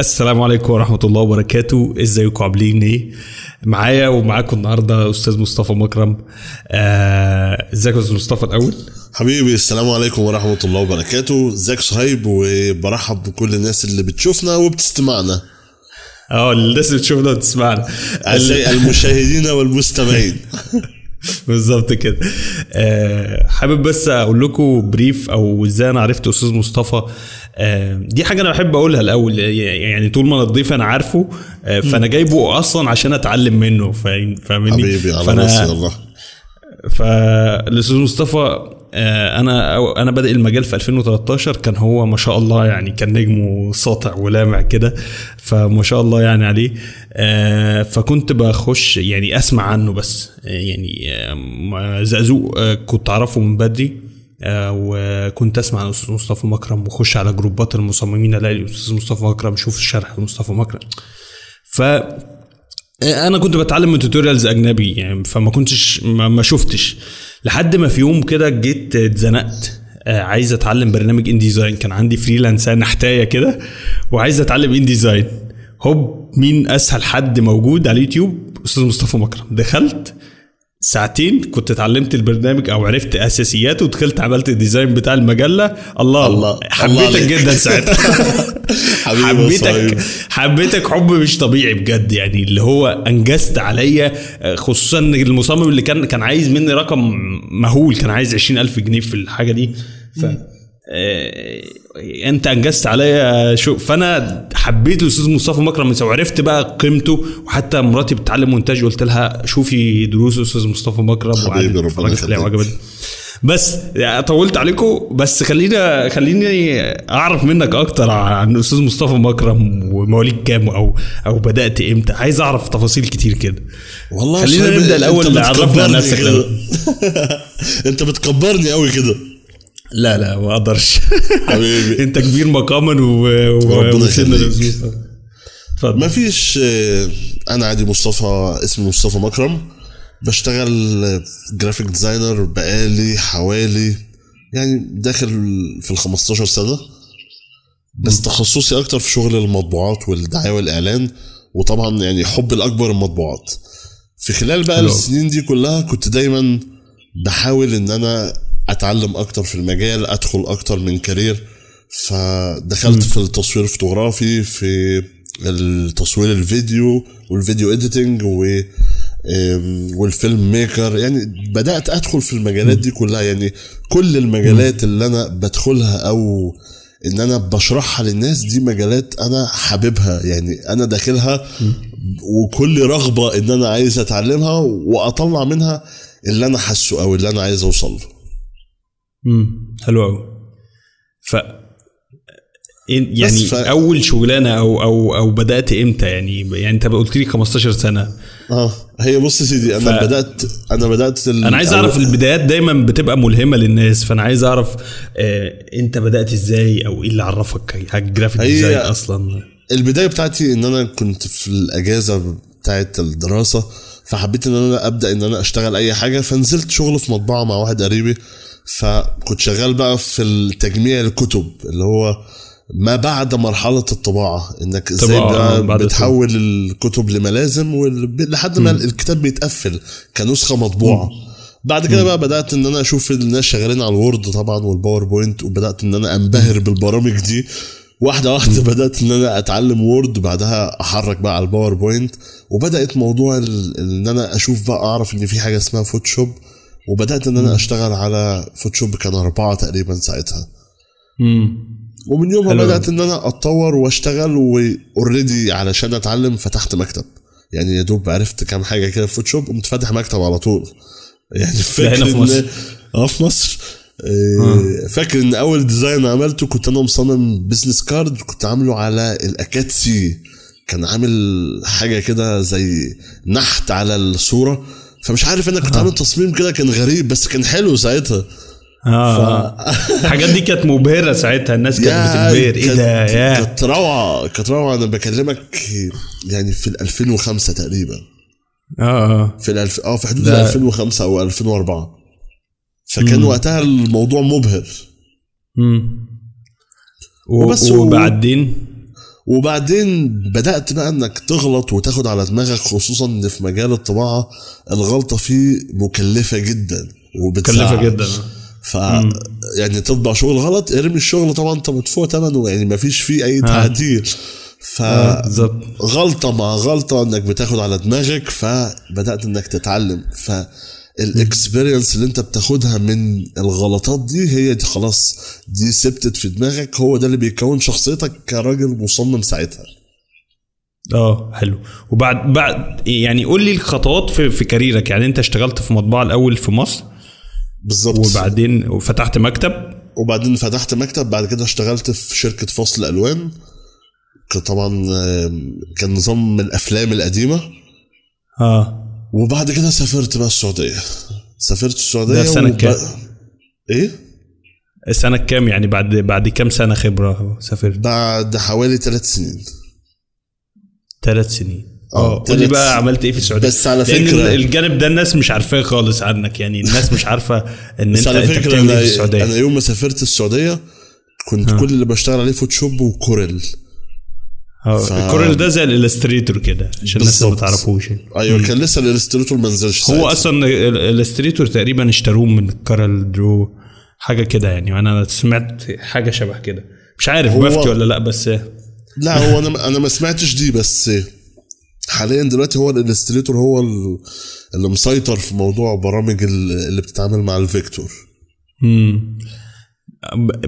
السلام عليكم ورحمة الله وبركاته. إزيكم؟ عاملين إيه؟ معايا ومعاكم النهاردة أستاذ مصطفى مكرم. آه، إزيك يا أستاذ مصطفى الأول؟ حبيبي السلام عليكم ورحمة الله وبركاته. إزيك صهيب؟ وبرحب بكل الناس اللي بتشوفنا وبتستمعنا. آه الناس اللي بتشوفنا أعزائي المشاهدين والمستمعين. بالظبط كده. آه، حابب بس أقول لكم بريف أو إزاي أنا عرفت أستاذ مصطفى. آه، دي حاجة أنا بحب أقولها الأول يعني طول ما أنا الضيف أنا عارفه آه، فأنا جايبه أصلا عشان أتعلم منه فاهم- فاهمني؟ حبيبي على راسي والله. فالأستاذ مصطفى آه، أنا أنا بادئ المجال في 2013 كان هو ما شاء الله يعني كان نجمه ساطع ولامع كده فما شاء الله يعني عليه. آه، فكنت بخش يعني أسمع عنه بس آه، يعني آه، زقزوق آه، كنت أعرفه من بدري. آه، وكنت أسمع عن مصطفى مكرم وأخش على جروبات المصممين ألاقي الأستاذ مصطفى مكرم شوف الشرح لمصطفى مكرم. ف أنا كنت بتعلم من tutorials أجنبي يعني فما كنتش ما, ما شفتش. لحد ما في يوم كده جيت اتزنقت. آه، عايز أتعلم برنامج InDesign كان عندي freelance نحتاية كده وعايز أتعلم InDesign هوب مين أسهل حد موجود على اليوتيوب؟ أستاذ مصطفى مكرم. دخلت ساعتين كنت اتعلمت البرنامج أو عرفت أساسياته ودخلت عملت ال design بتاع المجلة الله الله- الله حبيتك عليك. جدا ساعتها حبيتك. حبيتك حب مش طبيعي بجد يعني اللي هو أنجزت عليا خصوصا المصمم اللي كان كان عايز مني رقم مهول كان عايز 20000 جنيه في الحاجة دي ف انت انجزت عليا شو فانا حبيت الأستاذ مصطفى مكرم من وعرفت بقى قيمته وحتى مراتي بتتعلم مونتاج قلت لها شوفي دروس الأستاذ مصطفى مكرم وقعدت اتفرجت عليها. وعجبتني بس يعني طولت عليكم بس خلينا خليني أعرف منك أكتر عن الأستاذ مصطفى مكرم ومواليد كام أو أو بدأت إمتى؟ عايز أعرف تفاصيل كتير كده. والله خلينا أنت الأول عرفنا نفسك. أنت بتكبرني قوي كده. لا لا ما أقدرش. حبيبي. أنت كبير مقاما و ربنا يخليك. ما فيش آه، أنا عادي مصطفى اسمي مصطفى مكرم. بشتغل graphic designer بقالي حوالي يعني داخل في ال 15 سنة. بس تخصصي أكتر في شغل المطبوعات والدعاية والإعلان وطبعا يعني حب الأكبر المطبوعات. في خلال بقى. السنين دي كلها كنت دايما بحاول إن أنا أتعلم أكتر في المجال أدخل أكتر من career. فدخلت في التصوير الفوتوغرافي في التصوير الفيديو وال video editing و وال film maker. يعني بدأت أدخل في المجالات دي كلها. يعني كل المجالات اللي أنا بدخلها أو إن أنا بشرحها للناس دي مجالات أنا حاببها. يعني أنا داخلها وكل رغبة إن أنا عايز أتعلمها وأطلع منها اللي أنا حاسه أو اللي أنا عايز أوصل له. امم حلو قوي ف يعني ف- أول شغلانة أو أو أو بدأت إمتى؟ يعني يعني أنت قلت لي 15 سنة. آه هي بص يا سيدي أنا ف- بدات أنا بدأت ال- أنا عايز أو- اعرف البدايات دايما بتبقى ملهمة للناس فأنا عايز أعرف آه أنت بدأت إزاي أو إيه اللي عرفك؟ على الجرافيك هي- design أصلا؟ البداية بتاعتي إن أنا كنت في الأجازة بتاعت الدراسة فحبيت إن أنا أبدأ إن أنا أشتغل أي حاجة فنزلت شغل في مطبعة مع واحد قريبي. فكنت شغال بقى في التجميع الكتب اللي هو ما بعد مرحلة الطباعة إنك إزاي بقى بعد بتحول الكتب لملازم لحد ما الكتاب بيتقفل كنسخة مطبوعة. بعد كده بقى بدأت إن أنا أشوف الناس شغالين على ال Word طبعا وال PowerPoint وبدأت إن أنا أنبهر بالبرامج دي. واحدة واحدة بدأت إن أنا أتعلم Word بعدها أحرك بقى على ال PowerPoint وبدأت موضوع إن أنا أشوف بقى أعرف إن في حاجة اسمها Photoshop وبدأت إن أنا أشتغل على Photoshop كان أربعة تقريبا ساعتها. امم ومن يومها حلو. بدأت إن أنا أتطور وأشتغل و already علشان أتعلم فتحت مكتب. يعني يا دوب عرفت كام حاجة كده في Photoshop قمت فاتح مكتب على طول. يعني فاكر هنا في إن- مصر؟ آه في مصر. آه، فاكر إن أول design عملته كنت أنا مصمم business card كنت عامله على ال ACDSee كان عامل حاجة كده زي نحت على الصورة. فمش عارف أنا كنت عامل تصميم كده كان غريب بس كان حلو ساعتها. آه. الحاجات دي كانت مبهرة ساعتها الناس كانت بتنبهر إيه ده؟ يا. كانت روعة كانت روعة. أنا بكلمك يعني في ال 2005 تقريبا. آه آه. في الألف آه في حدود ال لا. 2005 أو 2004 فكان مم. وقتها الموضوع مبهر. امم وبس وبعدين؟ وبعدين بدأت بقى إنك تغلط وتاخد على دماغك خصوصا إن في مجال الطباعة الغلطة فيه مكلفة جدا مكلفة جدا. ف يعني تطبع شغل غلط ارمي الشغل طبعا أنت مدفوع ثمنه يعني ما فيش فيه أي تعديل. ف آه، غلطة مع غلطة إنك بتاخد على دماغك فبدأت إنك تتعلم. فالاكسبيرينس اللي انت بتاخدها من الغلطات دي هي دي خلاص دي ثبتت في دماغك هو ده اللي بيكون شخصيتك كراجل مصمم ساعتها. آه حلو. وبعد بعد يعني قول لي الخطوات في, في كاريرك. يعني انت اشتغلت في مطبعة الأول في مصر؟ بالظبط. وبعدين وفتحت مكتب؟ وبعدين فتحت مكتب بعد كده اشتغلت في شركة فصل ألوان طبعا كان نظام من الأفلام القديمة. آه. وبعد كده سافرت بقى السعودية. سافرت السعودية ده سنة وب- كام؟ إيه؟ السنة كام يعني بعد بعد كام سنة خبرة سافرت؟ بعد حوالي ثلاث سنين. ثلاث سنين. آه، آه قول لي بقى. عملت إيه في السعودية؟ بس على فكرة- الجانب ده الناس مش عارفاه خالص عنك. يعني الناس مش عارفة إن بس أنت على فكرة بتعمل إيه في أنا, السعودية. أنا يوم ما سافرت السعودية كنت كل اللي بشتغل عليه Photoshop و Corel. ال Corel ده زي ال Illustrator كده عشان الناس ما. تعرفوش. أيوه كان لسه ال Illustrator ما نزلش هو. أصلا ال Illustrator تقريبا اشتروه من CorelDRAW حاجة كده يعني وأنا سمعت حاجة شبه كده مش عارف بفتي ولا لأ بس لا هو أنا أنا ما سمعتش دي بس حاليا دلوقتي هو ال Illustrator هو ال- اللي مسيطر في موضوع برامج ال- اللي بتتعامل مع ال vector مم.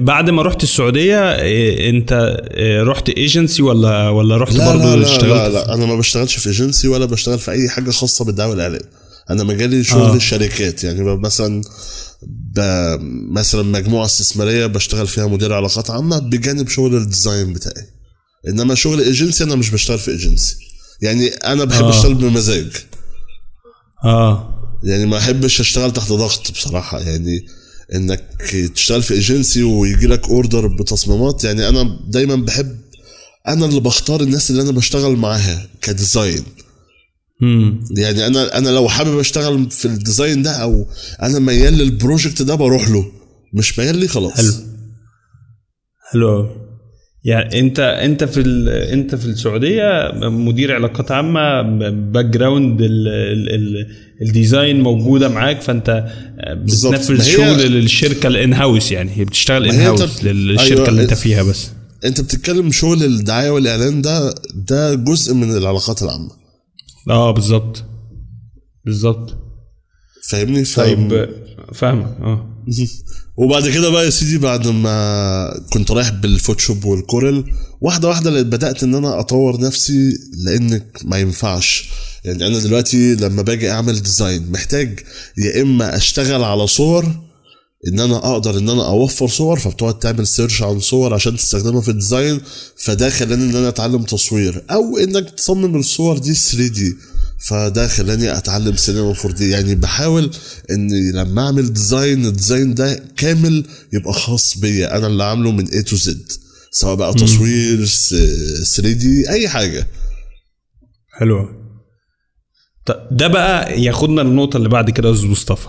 بعد ما رحت السعودية إيه، أنت إيه، رحت ايجنسي ولا ولا رحت لا برضه لا لا, اشتغلت لا لا أنا ما بشتغلش في ايجنسي ولا بشتغل في أي حاجة خاصة بالدعوه والاعلان أنا مجالي شغل آه. الشركات يعني مثلا. مثلا مجموعة استثمارية بشتغل فيها مدير علاقات عامة بجانب شغل ال design بتاعي إنما شغل ايجنسي أنا مش بشتغل في ايجنسي يعني أنا بحب. آه. أشتغل بمزاج آه يعني ما أحبش أشتغل تحت ضغط بصراحة يعني إنك تشتغل في ايجنسي ويجي لك order بتصميمات. يعني أنا دايما بحب أنا اللي بختار الناس اللي أنا بشتغل معاها ك design يعني أنا أنا لو حابب أشتغل في ال design ده أو أنا ميال لل project ده بروح له مش ميال لي خلاص. حلو. حلو. يعني انت انت في ال... انت في السعودية مدير علاقات عامة background ال... ال... ال... ال design موجودة معاك فانت. بتنفذ شغل للشركة ال in-house يعني هي بتشتغل in-house للشركة أيوة، اللي انت فيها بس. انت بتتكلم شغل الدعاية والإعلان ده ده جزء من العلاقات العامة. آه بالظبط. بالظبط. فاهمني؟ ف... طيب فاهمك. آه. وبعد كده بقى يا سيدي بعد ما كنت رايح بال Photoshop وال Corel واحدة واحدة بدأت إن أنا أطور نفسي لأنك ما ينفعش. يعني أنا دلوقتي لما باجي أعمل design محتاج يا إما أشتغل على صور إن أنا أقدر إن أنا أوفر صور فبتقعد تعمل search عن صور عشان تستخدمها في ال design فده خلاني إن أنا أتعلم تصوير. أو إنك تصمم الصور دي 3D فده خلاني أتعلم سينما 4 دي يعني بحاول اني لما أعمل design ال design ده كامل يبقى خاص بيا. أنا اللي عامله من A to Z. سواء بقى تصوير 3D أي حاجة. حلو. أوي. طب ده بقى ياخدنا للنقطة اللي بعد كده يا أستاذ مصطفى.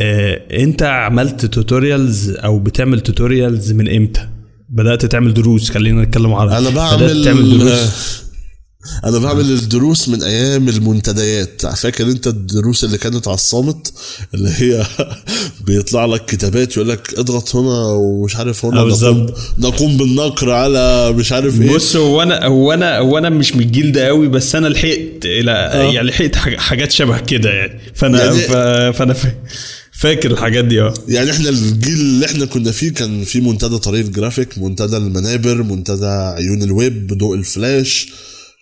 آه، أنت عملت tutorials أو بتعمل tutorials من إمتى؟ بدأت تعمل دروس خلينا نتكلم على أنا بدأت بعمل تعمل دروس. أنا بعمل الدروس من أيام المنتديات. فاكر أنت الدروس اللي كانت على الصامت؟ اللي هي بيطلع لك كتابات يقول لك اضغط هنا ومش عارف هنا آه، نقوم. نقوم بالنقر على مش عارف إيه. بص هو أنا هو أنا هو أنا مش من الجيل ده قوي بس أنا لحقت إلى يعني لحقت حاج- حاجات شبه كده يعني. فانا يعني- فأنا فا- فاكر الحاجات دي آه. يعني إحنا الجيل اللي إحنا كنا فيه كان في منتدى طريق الجرافيك منتدى المنابر منتدى عيون الويب ضوء الفلاش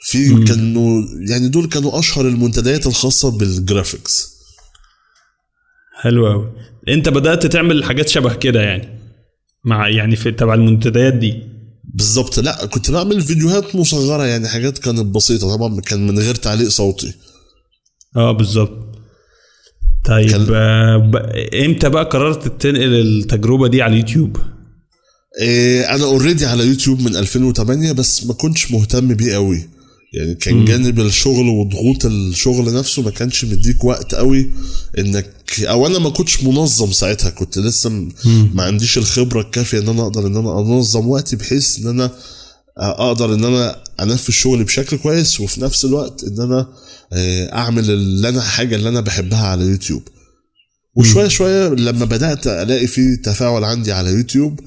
في كانوا يعني دول كانوا أشهر المنتديات الخاصة بال graphics حلو قوي أنت بدأت تعمل حاجات شبه كده يعني مع يعني في تبع المنتديات دي. بالظبط. لا كنت بعمل فيديوهات مصغرة يعني حاجات كانت بسيطة. طبعا كان من غير تعليق صوتي. آه بالظبط. طيب كان- آه، ب- إمتى بقى قررت تنقل التجربة دي على اليوتيوب؟ إيه أنا already على يوتيوب من 2008 بس ما كنتش مهتم بيه قوي يعني كان جانب الشغل وضغوط الشغل نفسه ما كانش مديك وقت قوي انك أو أنا ما كنتش منظم ساعتها كنت لسه ما عنديش الخبرة الكافية ان أنا أقدر ان أنا انظم وقتي بحيث ان أنا أقدر ان أنا انفذ شغلي بشكل كويس وفي نفس الوقت ان أنا آه، اعمل اللي أنا حاجة اللي أنا بحبها على يوتيوب. وشوية شوية لما بدأت الاقي في تفاعل عندي على يوتيوب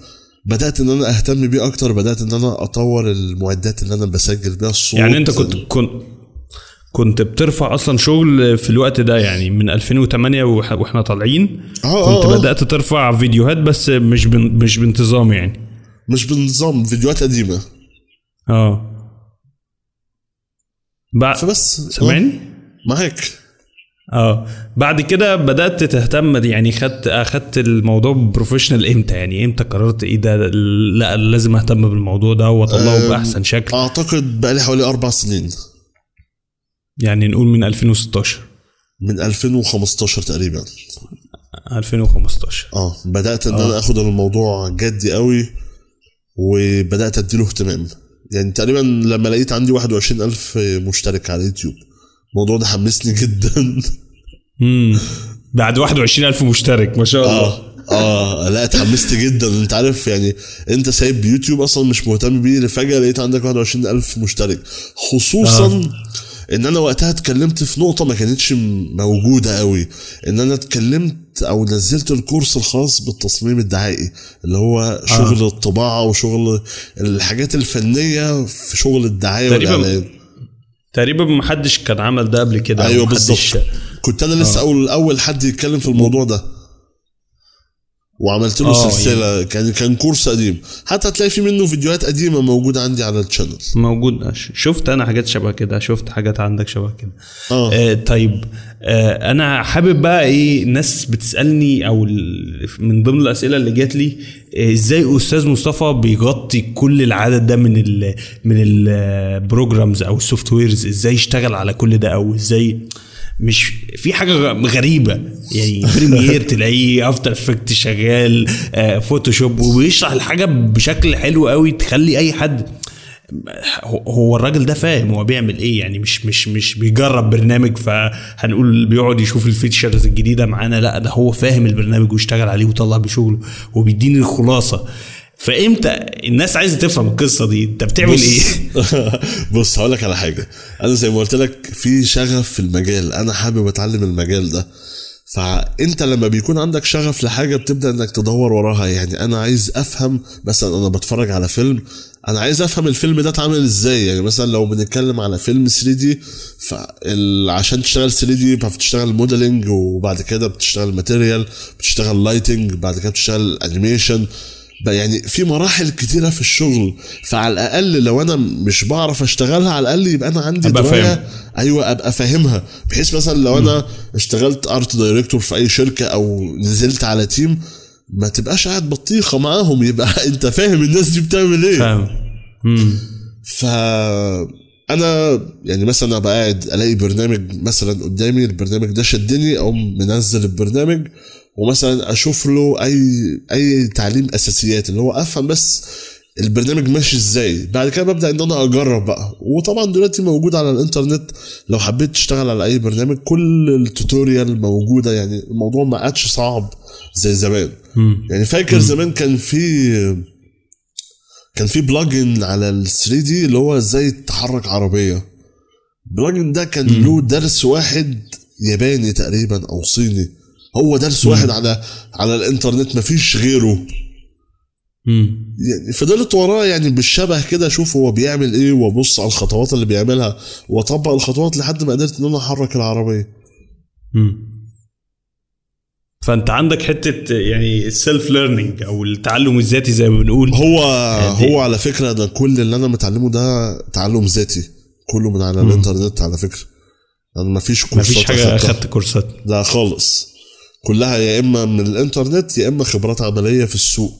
بدأت إن أنا أهتم بيه أكتر بدأت إن أنا أطور المعدات اللي أنا بسجل بيها الصوت. يعني أنت كنت كنت كنت بترفع أصلا شغل في الوقت ده يعني من 2008 وح- وإحنا طالعين؟ آه، كنت آه، آه. بدأت ترفع فيديوهات بس مش بن مش بانتظام يعني. مش بنظام فيديوهات قديمة. آه. بعد فبس آه، سامعني؟ معاك. آه. بعد كده بدأت تهتم يعني خدت أخدت الموضوع بروفيشنال إمتى؟ يعني إمتى قررت إيه ده؟ لا لازم أهتم بالموضوع ده وأطلعه بأحسن شكل. أعتقد بقالي حوالي أربع سنين. يعني نقول من 2016 من 2015 تقريبا. 2015 آه. بدأت إن أنا آخد الموضوع جدي قوي وبدأت أديله اهتمام. يعني تقريبا لما لقيت عندي 21 ألف مشترك على اليوتيوب. الموضوع ده حمسني جدا. امم بعد 21000 مشترك ما شاء الله. آه آه لا اتحمست جدا. أنت عارف يعني أنت سايب يوتيوب أصلا مش مهتم بيه فجأة لقيت عندك 21 ألف مشترك. خصوصا آه. إن أنا وقتها اتكلمت في نقطة ما كانتش موجودة قوي إن أنا اتكلمت أو نزلت الكورس الخاص بالتصميم الدعائي اللي هو شغل آه. الطباعة وشغل الحاجات الفنية في شغل الدعاية تقريباً تقريبا ما حدش كان عمل ده قبل كده أيوه بالظبط. كنت أنا لسه اول أول حد يتكلم في الموضوع ده. وعملت له آه، سلسلة. كان كان كورس قديم. حتى هتلاقي في منه فيديوهات قديمة موجودة عندي على الشانل موجود. ش- شفت أنا حاجات شبه كده. شفت حاجات عندك شبه كده. آه. آه طيب آه أنا حابب بقى إيه ناس بتسألني أو من ضمن الأسئلة اللي جات لي آه، إزاي أستاذ مصطفى بيغطي كل العدد ده من ال من ال programs أو ال softwares إزاي يشتغل على كل ده أو إزاي مش في حاجة غريبة. يعني Premiere تلاقيه After Effects شغال آه Photoshop وبيشرح الحاجة بشكل حلو قوي تخلي أي حد هو- الراجل ده فاهم هو بيعمل إيه. يعني مش مش مش بيجرب برنامج فهنقول بيقعد يشوف ال features الجديدة معانا لا ده هو فاهم البرنامج ويشتغل عليه ويطلع بشغله وبيديني الخلاصة. فامتى الناس عايزة تفهم القصة دي؟ انت بتعمل إيه؟ بص بص هقول لك على حاجة. أنا زي ما قلت لك في شغف في المجال. أنا حابب أتعلم المجال ده. فأنت لما بيكون عندك شغف لحاجة بتبدأ إنك تدور وراها. يعني أنا عايز أفهم مثلا أنا بتفرج على فيلم. أنا عايز أفهم الفيلم ده اتعمل إزاي. يعني مثلا لو بنتكلم على فيلم 3D فعشان تشتغل 3D فبتشتغل modeling وبعد كده بتشتغل material بتشتغل lighting بعد كده بتشتغل animation يعني في مراحل كتيرة في الشغل فعلى الأقل لو أنا مش بعرف أشتغلها على الأقل يبقى أنا عندي أبقى دراية فاهم. أيوة أبقى فاهمها. بحيث مثلا لو أنا اشتغلت art director في أي شركة أو نزلت على team ما تبقاش قاعد بطيخة معاهم. يبقى أنت فاهم الناس دي بتعمل إيه. فاهم. ف أنا يعني مثلا أبقى قاعد ألاقي برنامج مثلا قدامي البرنامج ده شدني أو منزل البرنامج ومثلا أشوف له أي أي تعليم أساسيات اللي هو أفهم بس البرنامج ماشي إزاي. بعد كده ببدأ إن أنا أجرب بقى. وطبعا دلوقتي موجود على الإنترنت. لو حبيت تشتغل على أي برنامج كل التوتوريال موجودة. يعني الموضوع ما عادش صعب زي زمان. يعني فاكر زمان كان في كان في بلجن على ال 3 دي اللي هو إزاي تحرك عربية. البلجن ده كان له درس واحد ياباني تقريبا أو صيني. هو درس واحد على على الإنترنت مفيش غيره. مم. يعني فضلت وراه يعني بالشبه كده أشوف هو بيعمل إيه وأبص على الخطوات اللي بيعملها وأطبق الخطوات لحد ما قدرت إن أنا أحرك العربية. مم. فأنت عندك حتة يعني self learning أو التعلم الذاتي زي ما بنقول. هو دي- هو على فكرة ده كل اللي أنا متعلمه ده تعلم ذاتي. كله من على الإنترنت على فكرة. أنا مفيش كورسات مفيش حاجة. أخدت كورسات. لا خالص. كلها يا إما من الإنترنت يا إما خبرات عملية في السوق.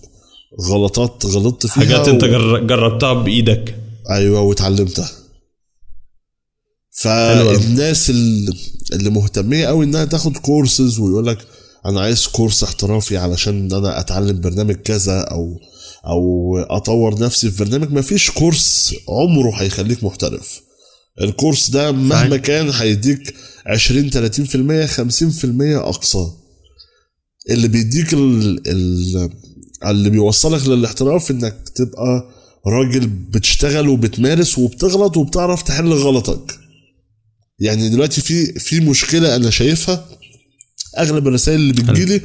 غلطات غلطت فيها حاجات انت و... جر- جربتها بإيدك. أيوه واتعلمتها فالناس اللي, مهتمية قوي إنها تاخد كورسز ويقول لك أنا عايز كورس احترافي علشان إن أنا أتعلم برنامج كذا أو أو أطور نفسي في برنامج. مفيش كورس عمره هيخليك محترف. الكورس ده مهما. كان هيديك 20 30% 50% أقصى. اللي بيديك ال ال اللي بيوصلك للاحتراف انك تبقى راجل بتشتغل وبتمارس وبتغلط وبتعرف تحل غلطك. يعني دلوقتي في في مشكلة أنا شايفها. أغلب الرسائل اللي بتجيلي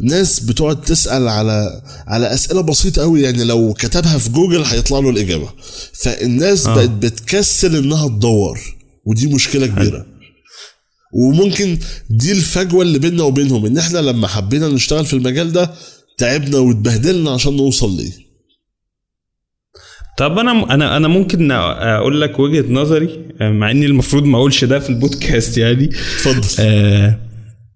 ناس بتقعد تسأل على على أسئلة بسيطة قوي يعني لو كتبها في جوجل هيطلع له الإجابة. فالناس آه. بقت بتكسل إنها تدور ودي مشكلة كبيرة. وممكن دي الفجوة اللي بيننا وبينهم إن إحنا لما حبينا نشتغل في المجال ده تعبنا واتبهدلنا عشان نوصل ليه. طب أنا أنا أنا ممكن أقول لك وجهة نظري مع إني المفروض ما أقولش ده في البودكاست يعني. اتفضل. آه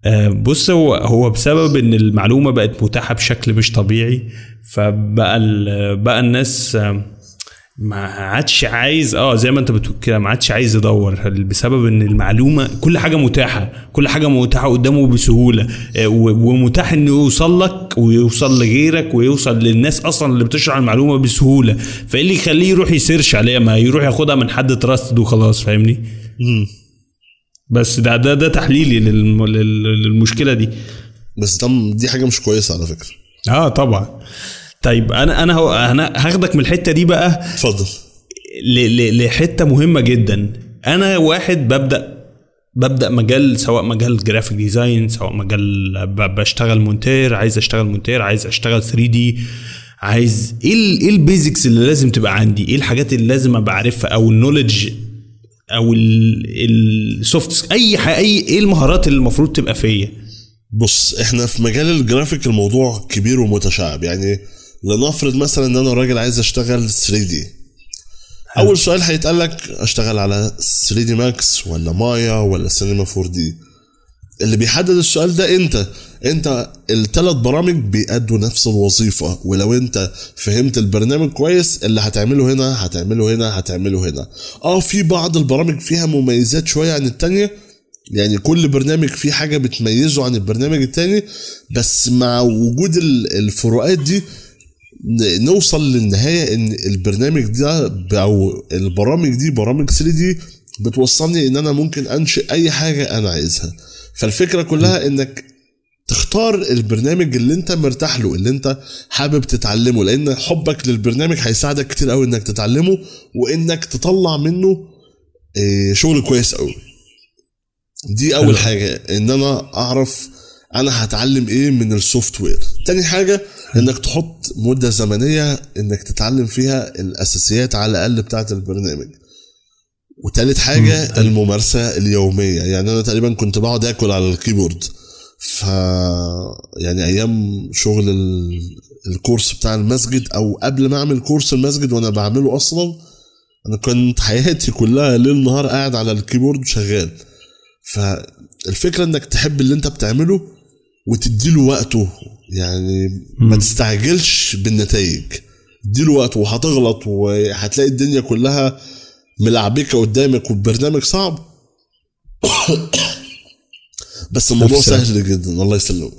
آه بص هو هو بسبب إن المعلومة بقت متاحة بشكل مش طبيعي فبقى ال- بقى الناس آه، ما عادش عايز آه زي ما انت بتقول كده ما عادش عايز يدور بسبب إن المعلومة كل حاجة متاحة كل حاجة متاحة قدامه بسهولة آه، ومتاح إنه يوصل لك ويوصل لغيرك ويوصل للناس أصلا اللي بتشرح المعلومة بسهولة. فإيه اللي يخليه يروح يسيرش عليها؟ ما يروح ياخدها من حد تراستد وخلاص فاهمني. بس ده ده ده تحليلي للم- لل- للمشكلة دي. بس دي حاجة مش كويسة على فكرة. آه طبعا. طيب أنا أنا هو- أنا هاخدك من الحتة دي بقى اتفضل. لحتة مهمة جدا. أنا واحد ببدا ببدأ مجال سواء مجال graphic design سواء مجال بشتغل مونتير عايز أشتغل مونتير عايز أشتغل 3 دي عايز إيه إيه ال basics اللي لازم تبقى عندي؟ إيه الحاجات اللي لازم أبقى عارفها؟ أو ال knowledge أو ال software إيه إيه المهارات اللي المفروض تبقى فيا؟ بص إحنا في مجال الجرافيك الموضوع كبير ومتشعب. يعني لنفرض مثلا إن أنا راجل عايز أشتغل 3D. أول سؤال هيتقال لك أشتغل على 3D Max ولا مايا ولا سينما 4 دي؟ اللي بيحدد السؤال ده أنت. أنت الثلاث برامج بيأدوا نفس الوظيفة. ولو أنت فهمت البرنامج كويس اللي هتعمله هنا هتعمله هنا هتعمله هنا. آه في بعض البرامج فيها مميزات شوية عن التانية. يعني كل برنامج فيه حاجة بتميزه عن البرنامج التاني. بس مع وجود ال- الفروقات دي نوصل للنهاية إن البرنامج ده أو البرامج دي برامج 3 دي بتوصلني إن أنا ممكن أنشئ أي حاجة أنا عايزها. فالفكرة كلها إنك تختار البرنامج اللي أنت مرتاح له اللي أنت حابب تتعلمه لأن حبك للبرنامج هيساعدك كتير قوي إنك تتعلمه وإنك تطلع منه إيه، شغل كويس قوي دي أول. حاجة إن أنا أعرف أنا هتعلم إيه من ال software تاني حاجة إنك تحط مدة زمنية إنك تتعلم فيها الأساسيات على الأقل بتاعة البرنامج. وتالت حاجة الممارسة اليومية. يعني أنا تقريبا كنت بقعد آكل على ال keyboard. ف يعني أيام شغل ال... الكورس بتاع المسجد أو قبل ما أعمل كورس المسجد وأنا بعمله أصلا أنا كنت حياتي كلها ليل نهار قاعد على الكيبورد شغال. فالفكرة إنك تحب اللي أنت بتعمله وتديله وقته. يعني ما تستعجلش بالنتائج. اديله وقته وهتغلط وهتلاقي الدنيا كلها ملعبكة قدامك والبرنامج صعب. بس الموضوع. سهل جدا. الله يسلمك.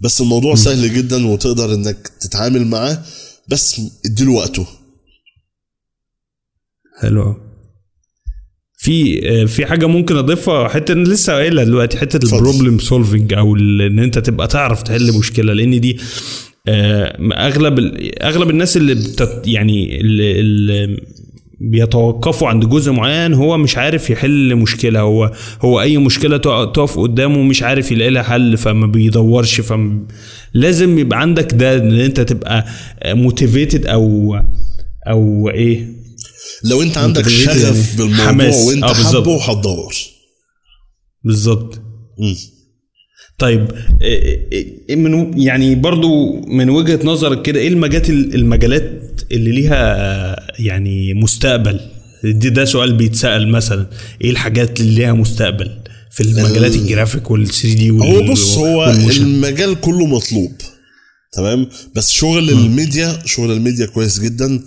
بس الموضوع سهل جدا وتقدر إنك تتعامل معاه. بس اديله وقته. حلو. في آه، في حاجة ممكن أضيفها حتة أنا لسه قايلها دلوقتي حتة. ال problem solving أو إن أنت تبقى تعرف تحل مشكلة لأن دي آه، أغلب أغلب الناس اللي بتت يعني اللي, اللي بيتوقفوا عند جزء معين هو مش عارف يحل مشكلة هو هو أي مشكلة تق- تقف قدامه مش عارف يلاقي لها حل فما بيدورش فم لازم يبقى عندك ده إن أنت تبقى موتيفيتد أو أو إيه لو انت عندك شغف يعني. بالموضوع حماس. وانت بالظبط. حابه هتدور بالظبط. طيب إيه- إيه- من يعني برضو من وجهة نظرك كده إيه المجالات المجالات اللي ليها يعني مستقبل دي ده سؤال بيتسأل مثلا إيه الحاجات اللي ليها مستقبل في المجالات ال- الجرافيك وال 3D هو بص هو المجال كله مطلوب تمام بس شغل الميديا شغل الميديا كويس جدا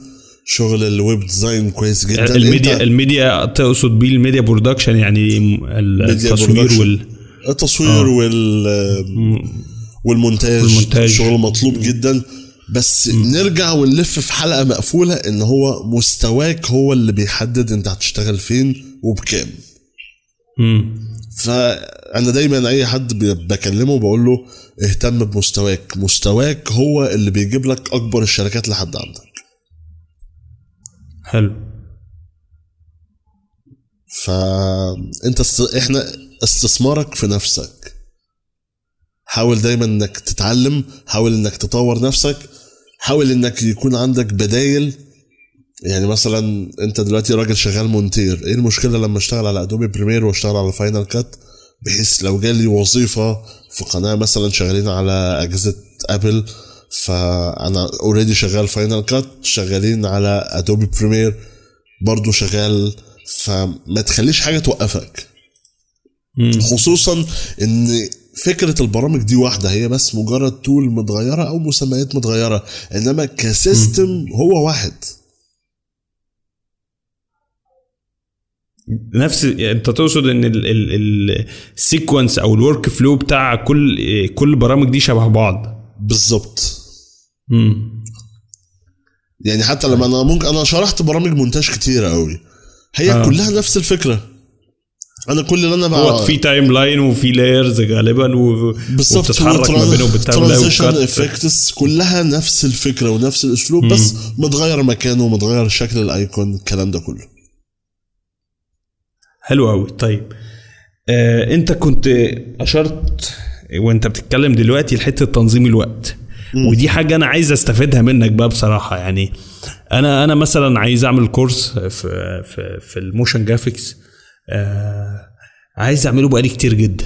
شغل ال web design كويس جدا. الميديا الميديا تقصد بيه ال media production يعني التصوير. وال التصوير وال والمونتاج. والمونتاج. الشغل مطلوب جدا. بس نرجع ونلف في حلقة مقفولة إن هو مستواك هو اللي بيحدد إنت هتشتغل فين وبكام. مم. فأنا دايما أي حد بكلمه بقول له اهتم بمستواك. مستواك هو اللي بيجيب لك أكبر الشركات لحد عندك. حلو. فانت است... إحنا استثمارك في نفسك. حاول دايما إنك تتعلم حاول إنك تطور نفسك حاول إنك يكون عندك بدايل. يعني مثلا أنت دلوقتي راجل شغال مونتير إيه المشكلة لما أشتغل على Adobe Premiere وأشتغل على Final Cut بحيث لو جالي وظيفة في قناة مثلا شغالين على أجهزة Apple فأنا already شغال Final Cut شغالين على Adobe Premiere برضو شغال فما تخليش حاجة توقفك. خصوصا إن فكرة البرامج دي واحدة هي بس مجرد tool متغيرة أو مسميات متغيرة إنما ك system هو واحد. نفس أنت تقصد إن ال sequence أو ال workflow بتاع كل كل البرامج دي شبه بعض. بالظبط. امم يعني حتى لما أنا ممكن أنا شرحت برامج مونتاج كتيرة قوي هي آه. كلها نفس الفكرة. أنا كل اللي أنا هو بقى في timeline وفي layers غالبا و... بالظبط وبتتحرك ما بينهم transition وال cut. effects كلها نفس الفكرة ونفس الأسلوب بس متغير مكانه ومتغير شكل ال icon الكلام ده كله. حلو قوي طيب آه أنت كنت أشرت وأنت بتتكلم دلوقتي لحتة تنظيم الوقت. ودي حاجة أنا عايز أستفيدها منك بقى بصراحة. يعني أنا أنا مثلا عايز أعمل course في في في ال motion graphics آه عايز أعمله بقالي كتير جدا.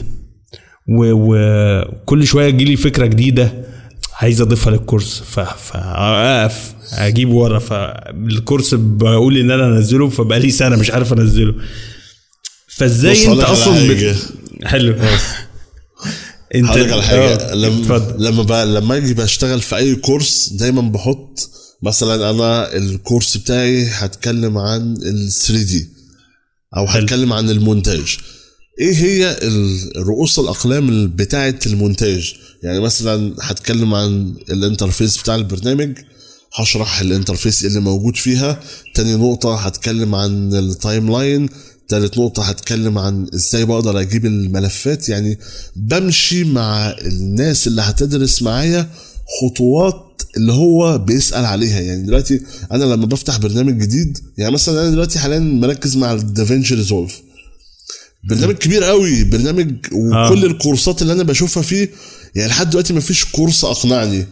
وكل شوية تجيلي فكرة جديدة عايز أضيفها لل course فاقف أجيب ورا. فال course بقول إن أنا أنزله فبقالي سنة مش عارف أنزله. فإزاي أنت أصلا. بت... حلو. انت هقول على حاجة. آه، لما اتفضل. لما بقى لما أجي بشتغل في أي course دايما بحط مثلا أنا ال course بتاعي هتكلم عن ال 3D أو. هتكلم عن المونتاج. إيه هي ال- رؤوس الأقلام بتاعة المونتاج؟ يعني مثلا هتكلم عن ال interface بتاع البرنامج هشرح ال interface اللي موجود فيها. تاني نقطة هتكلم عن ال timeline تالت نقطة هتكلم عن إزاي بقدر أجيب الملفات. يعني بمشي مع الناس اللي هتدرس معايا خطوات اللي هو بيسأل عليها. يعني دلوقتي أنا لما بفتح برنامج جديد يعني مثلا أنا دلوقتي حاليا مركز مع ال DaVinci Resolve برنامج كبير قوي برنامج وكل آه. الكورسات اللي أنا بشوفها فيه يعني لحد دلوقتي ما فيش course أقنعني.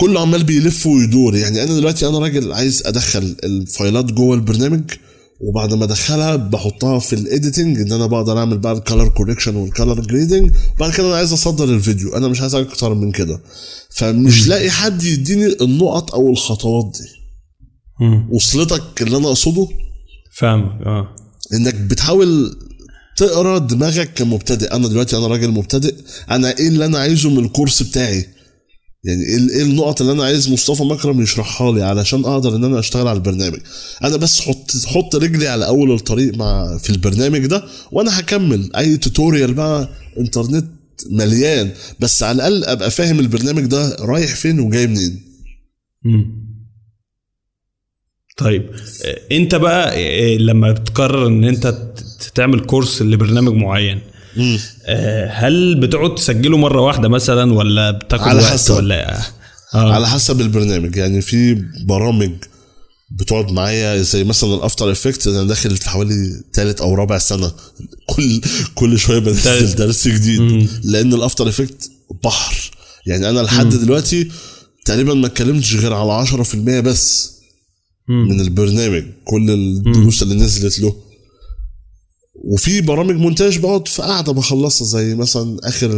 كله عمال بيلف ويدور. يعني أنا دلوقتي أنا راجل عايز أدخل الفايلات جوه البرنامج وبعد ما ادخلها بحطها في ال editing إن أنا بقدر أعمل بقى ال color correction وال color grading وبعد كده أنا عايز أصدر الفيديو. أنا مش عايز أكتر من كده. فمش لاقي حد يديني النقط أو الخطوات دي. وصلتك اللي أنا أقصده؟ فاهمك آه. إنك بتحاول تقرأ دماغك كمبتدئ. أنا دلوقتي أنا راجل مبتدئ. أنا إيه اللي أنا عايزه من الكورس بتاعي؟ يعني إيه إيه النقط اللي أنا عايز مصطفى مكرم يشرحها لي علشان أقدر إن أنا أشتغل على البرنامج. أنا بس حط حط رجلي على أول الطريق مع في البرنامج ده وأنا هكمل. أي توتوريال بقى إنترنت مليان بس على الأقل أبقى فاهم البرنامج ده رايح فين وجاي منين. مم. طيب آه، أنت بقى آه، لما بتقرر إن أنت تعمل course لبرنامج معين هل بتقعد تسجله مرة واحدة مثلا ولا بتاخد على وقت حسب. ولا آه. على حسب البرنامج. يعني في برامج بتقعد معايا زي مثلا ال After Effects أنا داخل في حوالي ثالث أو رابع سنة. كل كل شوية بنزل. درس جديد. لأن ال After Effects بحر. يعني أنا لحد دلوقتي تقريبا ما اتكلمتش غير على 10% بس مم. من البرنامج. كل الدروس اللي نزلت له. وفي برامج مونتاج بقعد في قاعدة بخلصها زي مثلا آخر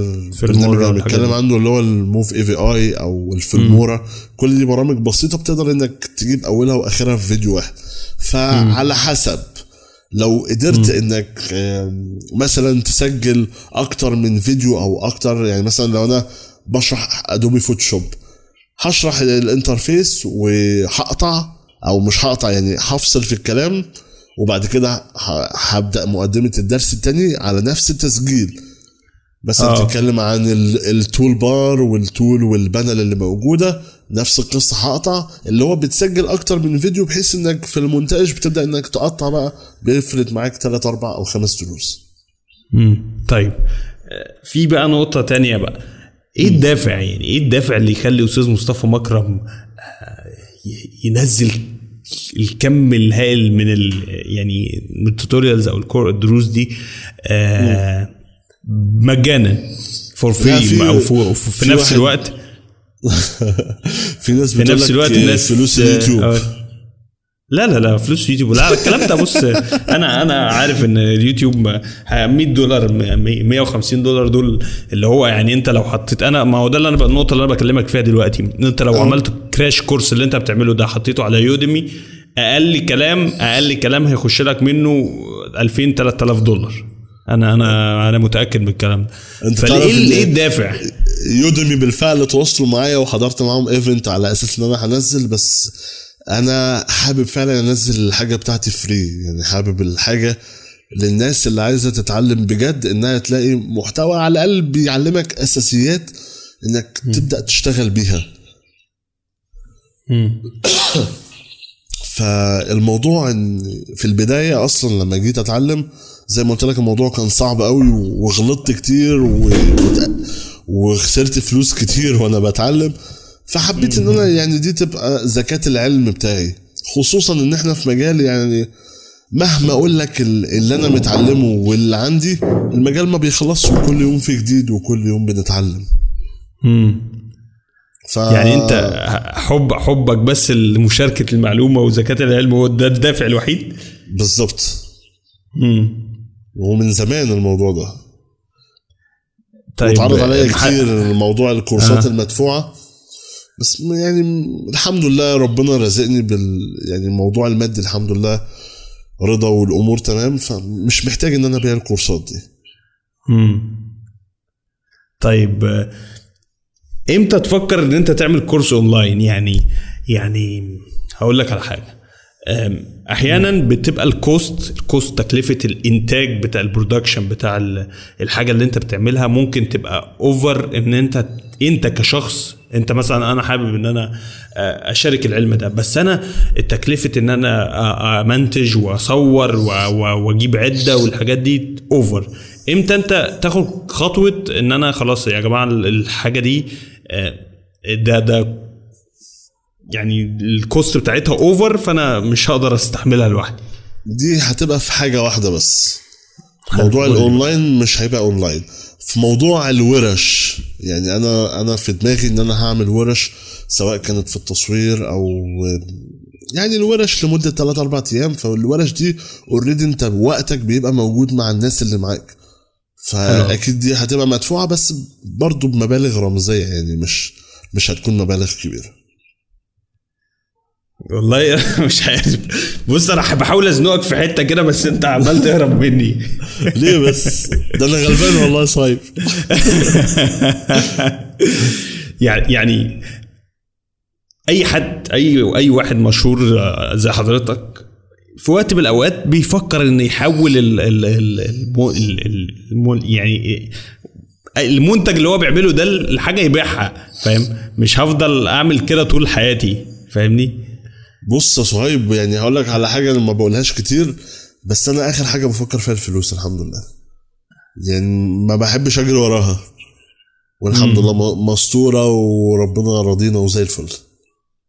برنامج أنا بتكلم دي. عنه اللي هو ال Movavi أو الفيلمورا كل دي برامج بسيطة بتقدر إنك تجيب أولها وآخرها في فيديو واحد. فعلى حسب لو قدرت إنك آم، مثلا تسجل أكتر من فيديو أو أكتر يعني مثلا لو أنا بشرح Adobe Photoshop هشرح ال interface وهقطع أو مش هقطع يعني هفصل في الكلام وبعد كده هبدأ مقدمة الدرس التاني على نفس التسجيل. مثلا آه. تتكلم عن ال- ال tool bar وال tool وال panel اللي موجودة. نفس القصة هقطع. اللي هو بتسجل أكتر من فيديو بحيث إنك في المونتاج بتبدأ إنك تقطع بقى بيفرد معاك 3 4 أو 5 دروس. مم. طيب. في بقى نقطة تانية بقى. إيه الدافع يعني؟ إيه الدافع اللي يخلي أستاذ مصطفى مكرم آه، ينزل الكم الهائل من ال يعني tutorials أو الكور الدروس دي آه مجانا for free في- أو في, في, نفس الوقت في ناس في نفس الوقت الناس فلوس اليوتيوب آه. لا لا لا فلوس يوتيوب لا الكلام ده بص أنا أنا عارف إن اليوتيوب 100 دولار 150 دولار دول اللي هو يعني أنت لو حطيت أنا ما هو ده اللي أنا النقطة اللي أنا بكلمك فيها دلوقتي ان أنت لو أه. عملت crash course اللي أنت بتعمله ده حطيته على Udemy أقل كلام أقل كلام هيخش لك منه 2000 3000 دولار أنا أنا أنا متأكد من الكلام ده فايه إيه الدافع؟ Udemy بالفعل تواصلوا معايا وحضرت معاهم event على أساس إن أنا هنزل بس أنا حابب فعلا أنزل الحاجة بتاعتي free يعني حابب الحاجة للناس اللي عايزة تتعلم بجد إنها تلاقي محتوى على الأقل بيعلمك أساسيات إنك تبدأ تشتغل بيها. فالموضوع إن في البداية أصلا لما جيت أتعلم زي ما قلت لك الموضوع كان صعب قوي وغلطت كتير و... وخسرت فلوس كتير وأنا بتعلم. فحبيت إن أنا يعني دي تبقى زكاة العلم بتاعي خصوصا إن إحنا في مجال يعني مهما أقول لك ال- اللي أنا متعلمه واللي عندي المجال ما بيخلصش وكل يوم في جديد وكل يوم بنتعلم مم. ف... يعني أنت حب حبك بس لمشاركة المعلومة وزكاة العلم هو ده الدافع الوحيد بالظبط مم. ومن زمان الموضوع ده طيب واتعرض عليا كتير موضوع الكورسات. آه. المدفوعة بس يعني الحمد لله ربنا رزقني بال يعني الموضوع المادي الحمد لله. رضا والأمور تمام فمش محتاج إن أنا أبيع الكورسات دي. مم. طيب إمتى تفكر إن أنت تعمل course online يعني يعني هقول لك على حاجة. أحيانا بتبقى ال cost ال cost تكلفة الإنتاج بتاع ال production بتاع ال- الحاجة اللي أنت بتعملها ممكن تبقى over إن انت أنت كشخص انت مثلا أنا حابب ان أنا آه، اشارك العلم ده بس أنا تكلفه ان أنا آه، امنتج واصور واجيب عدة والحاجات دي over إمتى انت تاخد خطوة ان أنا خلاص يا جماعة الحاجة دي آه، ده ده يعني ال cost بتاعتها over فانا مش هقدر استحملها لوحدي؟ دي هتبقى في حاجة واحدة بس. موضوع. الاونلاين مش هيبقى اونلاين في موضوع الورش يعني أنا أنا في دماغي إن أنا هعمل ورش سواء كانت في التصوير أو يعني الورش لمدة 3 4 أيام. فالورش دي اوريدي أنت وقتك بيبقى موجود مع الناس اللي معاك. فأكيد دي هتبقى مدفوعة بس برضه بمبالغ رمزية يعني مش مش هتكون مبالغ كبيرة. والله مش عارف. بص أنا بحاول أزنقك في حتة كده بس أنت عمال تهرب مني. ليه بس؟ ده أنا غلبان والله صايب. يعني يعني أي حد أي أي واحد مشهور زي حضرتك في وقت من الأوقات بيفكر إنه يحول ال ال ال يعني المنتج اللي هو بيعمله ده لحاجة يبيعها فاهم؟ مش هفضل أعمل كده طول حياتي فاهمني؟ بص يا صهيب يعني هقول لك على حاجة أنا ما بقولهاش كتير بس أنا آخر حاجة بفكر فيها الفلوس الحمد لله. يعني ما بحبش أجري وراها. والحمد لله م- مستورة وربنا راضينا وزي الفل.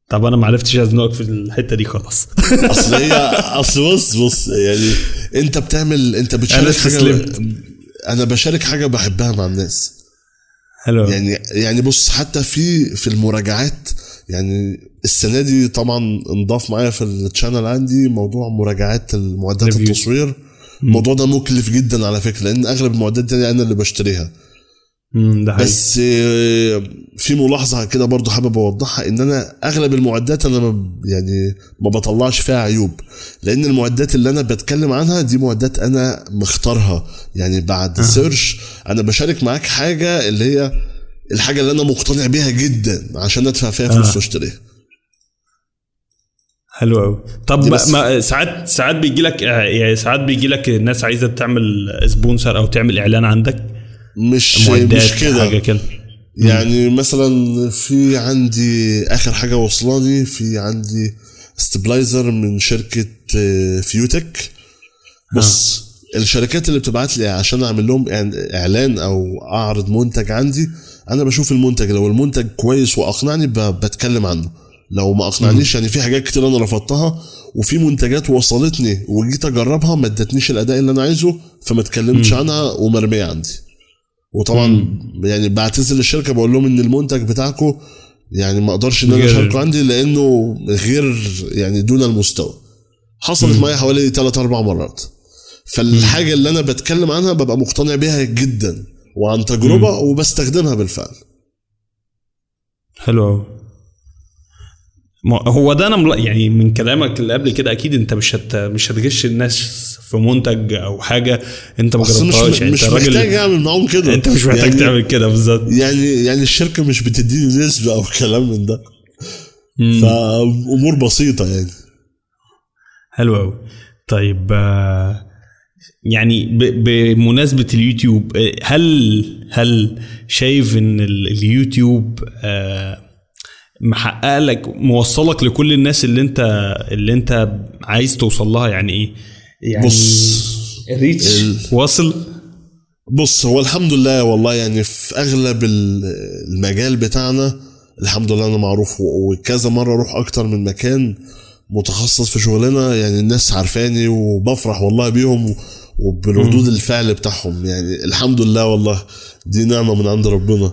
طب أنا ما عرفتش أزنقك في الحتة دي خلاص أصل هي أصل بص بص يعني أنت بتعمل أنت أنا بتشارك حاجة استسلمت. أنا بشارك حاجة بحبها مع الناس. حلو. يعني يعني بص حتى في في المراجعات يعني السنة دي طبعا انضاف معايا في الشانل عندي موضوع مراجعات المعدات. التصوير. الموضوع ده مكلف جدا على فكرة لأن أغلب المعدات دي أنا اللي بشتريها. ده حقيقي. بس آه، في ملاحظة كده برضو حابب أوضحها إن أنا أغلب المعدات أنا ما يعني ما بطلعش فيها عيوب. لأن المعدات اللي أنا بتكلم عنها دي معدات أنا مختارها. يعني بعد سيرش أنا بشارك معاك حاجة اللي هي الحاجة اللي أنا مقتنع بيها جدا عشان أدفع فيها فلوس آه. وأشتريها. حلو قوي طب ما. ما ساعات ساعات بيجي لك يعني ساعات بيجي لك الناس عايزة تعمل sponsor أو تعمل إعلان عندك؟ مش مش كده. حاجة كده. يعني مثلا في عندي آخر حاجة وصلاني في عندي stabilizer من شركة آه، FeiyuTech بص الشركات اللي بتبعت لي عشان أعمل لهم إعلان- إعلان أو أعرض منتج عندي أنا بشوف المنتج لو المنتج كويس وأقنعني بتكلم عنه. لو ما أقنعنيش يعني في حاجات كتير أنا رفضتها وفي منتجات وصلتني وجيت أجربها ما ادتنيش الأداء اللي أنا عايزه فما اتكلمتش عنها ومرمية عندي. وطبعا يعني بعتذر للشركة بقول لهم إن المنتج بتاعكم يعني ما أقدرش إن أنا أشاركه عندي لأنه غير يعني دون المستوى. حصلت معايا حوالي 3 4 مرات. فالحاجة اللي أنا بتكلم عنها ببقى مقتنع بيها جدا. وعن تجربه وبستخدمها بالفعل. حلو هو ده أنا يعني من كلامك اللي قبل كده أكيد أنت مش هت مش هتغش الناس في منتج أو حاجة أنت ما جربتهاش. يعني مش محتاج أعمل معاهم كده. أنت مش محتاج يعني تعمل كده بالظبط. يعني يعني الشركة مش بتديني نسبة أو كلام من ده. فأمور بسيطة يعني. حلو قوي طيب آه، يعني بمناسبة اليوتيوب آه، هل هل شايف إن ال- اليوتيوب آه، محقق لك موصلك لكل الناس اللي أنت اللي أنت عايز توصل لها؟ يعني إيه؟ يعني بص الريتش. ال- واصل؟ بص هو الحمد لله والله يعني في أغلب ال- المجال بتاعنا الحمد لله أنا معروف وكذا مرة أروح أكتر من مكان. متخصص في شغلنا يعني الناس عارفاني وبفرح والله بيهم و- وبردود الفعل بتاعهم. يعني الحمد لله والله دي نعمة من عند ربنا.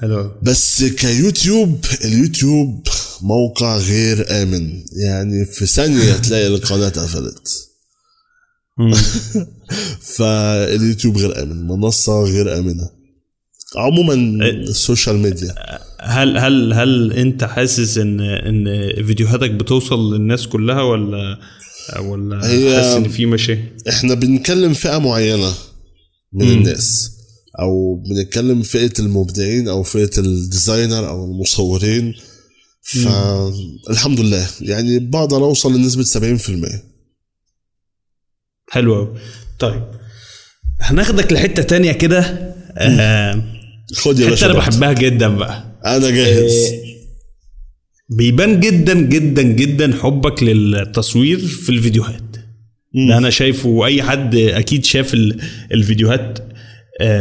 حلو. بس كيوتيوب اليوتيوب موقع غير آمن. يعني في ثانية تلاقي القناة اتقفلت. فاليوتيوب غير آمن منصة غير آمنة. عموما ال social media. هل هل هل انت حاسس ان ان فيديوهاتك بتوصل للناس كلها ولا ولا حاسس ان في مشاكل؟ إحنا بنتكلم فئة معينة من الناس أو بنتكلم فئة المبدعين أو فئة الديزاينر أو المصورين. فالحمد لله. يعني بقدر أوصل لنسبة 70% حلو قوي طيب هناخدك لحتة تانية كده. آه خد يا باشا أنا. بحبها جدا بقى. أنا جاهز. بيبان جدا جدا جدا حبك للتصوير في الفيديوهات. ده أنا شايفه أي حد أكيد شاف ال- الفيديوهات. آه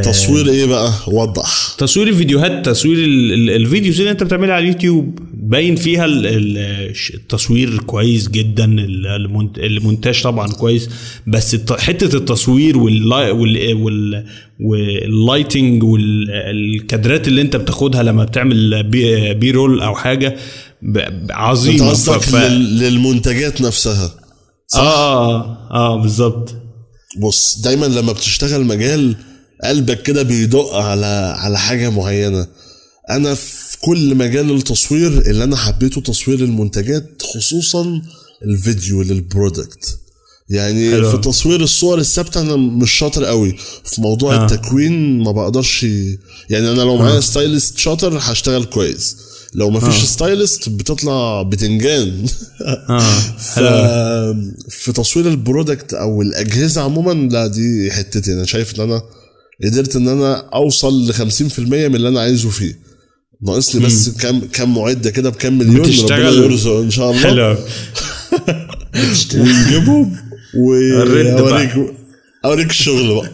تصوير إيه بقى؟ وضح. تصوير الفيديوهات تصوير ال- ال- ال videos اللي أنت بتعملها على اليوتيوب باين فيها ال- ال- التصوير كويس جدا ال- المونت- المونتاج طبعا كويس بس حتة التصوير واللا- وال وال وال lighting والكادرات اللي أنت بتاخدها لما بتعمل B, B-roll أو حاجة أنت عظيمه قصدك ف- ف- لل- للمنتجات نفسها آه آه بالظبط. بص دايما لما بتشتغل مجال قلبك كده بيدق على على حاجة معينة أنا في كل مجال التصوير اللي أنا حبيته تصوير المنتجات خصوصا الفيديو للبرودكت يعني حلو. في تصوير الصور الثابتة أنا مش شاطر قوي في موضوع آه. آه. التكوين ما بقدرش يعني أنا لو معايا stylist شاطر هشتغل كويس لو ما فيش آه. stylist بتطلع بتنجان آه ف... في تصوير ال product أو الأجهزة عموما لا دي حتتي أنا شايف إن أنا قدرت إن أنا أوصل ل 50% من اللي أنا عايزه فيه. ناقص لي بس كام كام معدة كده بكام مليون بتشتغل- ربنا يرزق إن شاء الله. حلو. ونجيبهم. واوريك اوريك الشغل بقى.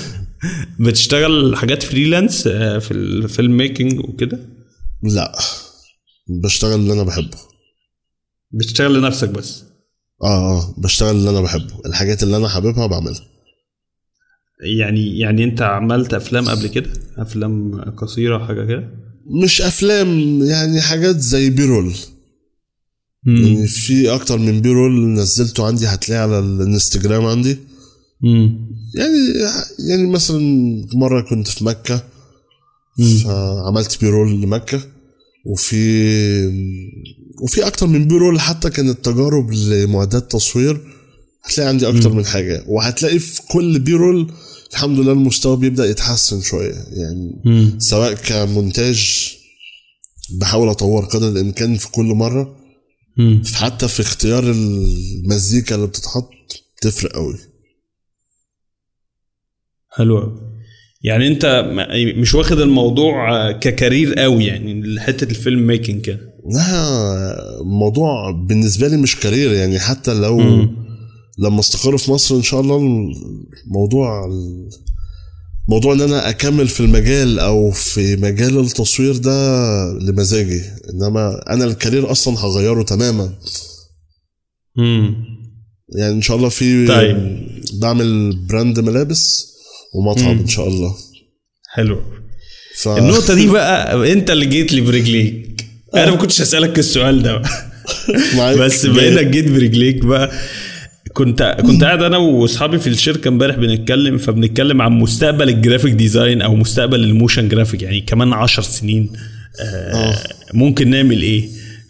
بتشتغل حاجات freelance آه، في ال filmmaking وكده؟ لا. بشتغل اللي أنا بحبه. بتشتغل لنفسك بس؟ آه آه. بشتغل اللي أنا بحبه. الحاجات اللي أنا حاببها بعملها. يعني يعني انت عملت أفلام قبل كده؟ أفلام قصيرة حاجة كده؟ مش أفلام يعني حاجات زي ViRoll. يعني في أكتر من ViRoll نزلته عندي هتلاقيه على الانستجرام عندي. امم يعني يعني مثلا مرة كنت في مكة فعملت بيرول لمكة. وفي وفي أكتر من بيرول حتى كانت تجارب لمعدات تصوير هتلاقي عندي أكتر من حاجة. وهتلاقي في كل بيرول الحمد لله المستوى بيبدأ يتحسن شوية. يعني امم سواء كمونتاج بحاول أطور قدر الإمكان في كل مرة. امم حتى في اختيار المزيكا اللي بتتحط بتفرق قوي. حلو. يعني أنت مش واخد الموضوع ك career قوي يعني حتة ال filmmaking كده؟ لا الموضوع بالنسبة لي مش career يعني حتى لو مم. لما استقر في مصر إن شاء الله الموضوع ال- موضوع إن أنا أكمل في المجال أو في مجال التصوير ده لمزاجي. إنما أنا ال career أصلا هغيره تماما. امم يعني إن شاء الله في طيب. بعمل brand ملابس ومطعم إن شاء الله. حلو. ف... النقطة دي بقى أنت اللي جيت لي برجليك. أنا ما كنتش هسألك السؤال ده بس بما انك جيت برجليك بقى. كنت كنت قاعد أنا وأصحابي في الشركة امبارح بنتكلم فبنتكلم عن مستقبل ال graphic design أو مستقبل ال motion graphic يعني كمان عشر سنين آه ممكن نعمل إيه؟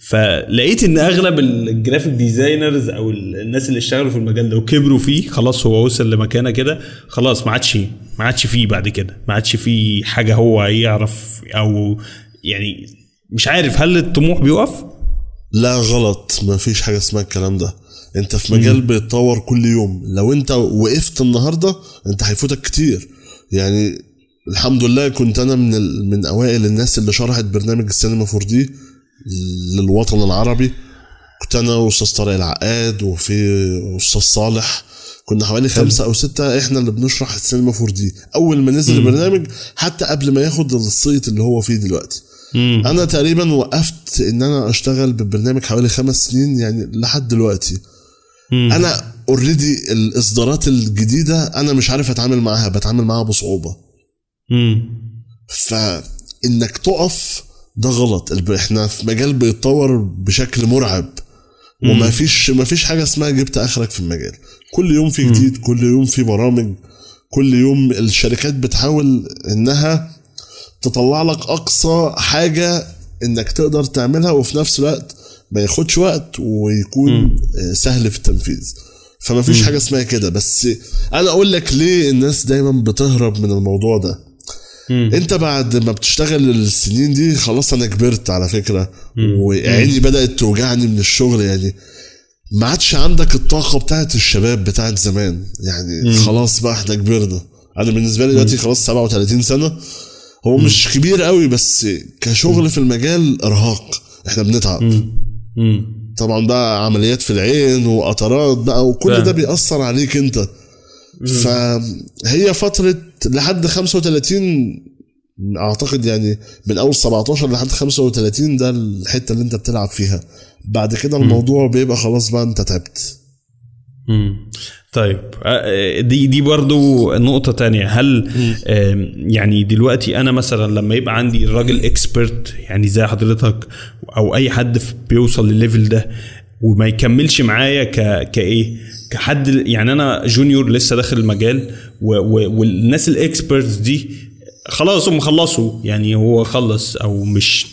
فلقيت إن أغلب ال graphic designers أو الناس اللي اشتغلوا في المجال ده وكبروا فيه خلاص هو وصل لمكانة كده خلاص ما عادش ما عادش فيه بعد كده ما عادش فيه حاجة هو يعرف أو يعني مش عارف هل الطموح بيقف؟ لا غلط. ما فيش حاجة اسمها الكلام ده. انت في مجال بيتطور كل يوم. لو انت وقفت النهارده انت هيفوتك كتير. يعني الحمد لله كنت أنا من ال... من أوائل الناس اللي شرحت برنامج السينما 4 دي للوطن العربي. كنت أنا وأستاذ طارق العقاد وفي أستاذ صالح. كنا حوالي خمسة أو ستة إحنا اللي بنشرح السينما 4 دي. أول ما نزل البرنامج حتى قبل ما ياخد الصيت اللي هو فيه دلوقتي. مم. أنا تقريبا وقفت إن أنا أشتغل بالبرنامج حوالي خمس سنين يعني لحد دلوقتي. مم. أنا اوريدي الإصدارات الجديدة أنا مش عارف أتعامل معاها بتعامل معاها بصعوبة. فإنك تقف ده غلط. إحنا في مجال بيتطور بشكل مرعب. وما فيش ما فيش حاجة اسمها جبت آخرك في المجال. كل يوم في جديد كل يوم في برامج كل يوم الشركات بتحاول إنها تطلع لك أقصى حاجة إنك تقدر تعملها وفي نفس الوقت ما ياخدش وقت ويكون آه، سهل في التنفيذ. فما فيش حاجة اسمها كده. بس أنا أقول لك ليه الناس دايما بتهرب من الموضوع ده. مم. أنت بعد ما بتشتغل السنين دي خلاص أنا كبرت على فكرة. وعيني بدأت توجعني من الشغل يعني. ما عادش عندك الطاقة بتاعت الشباب بتاعت زمان. يعني خلاص بقى إحنا كبرنا. أنا بالنسبة لي دلوقتي خلاص 37 سنة. هو مش كبير قوي بس كشغل في المجال إرهاق. إحنا بنتعب. مم. طبعا بقى عمليات في العين وقطرات بقى وكل. ده بيأثر عليك أنت. فهي فترة لحد 35 أعتقد يعني من أول 17 لحد 35 ده الحتة اللي أنت بتلعب فيها. بعد كده الموضوع بيبقى خلاص بقى أنت تعبت. مم. طيب آه، دي دي برضو نقطة تانية. هل يعني دلوقتي أنا مثلا لما يبقى عندي الراجل expert يعني زي حضرتك أو أي حد بيوصل للل level ده وما يكملش معايا ك كإيه؟ كحد يعني أنا junior لسه داخل المجال و و والناس ال experts دي خلاص هم خلصوا. يعني هو خلص أو مش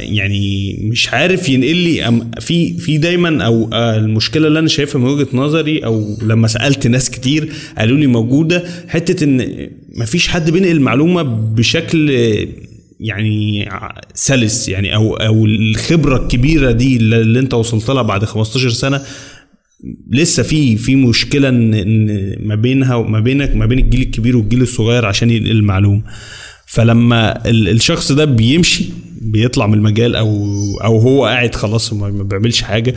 يعني مش عارف ينقل لي في في دايما أو آه، المشكلة اللي أنا شايفها من وجهة نظري أو لما سألت ناس كتير قالوا لي موجودة حتة إن مفيش حد بينقل المعلومة بشكل يعني سلس يعني أو أو الخبرة الكبيرة دي اللي أنت وصلت لها بعد 15 سنة لسه في في مشكلة إن ما بينها وما بينك ما بين الجيل الكبير والجيل الصغير عشان ينقل المعلومة. فلما ال- الشخص ده بيمشي بيطلع من المجال أو أو هو قاعد خلاص ما بيعملش حاجة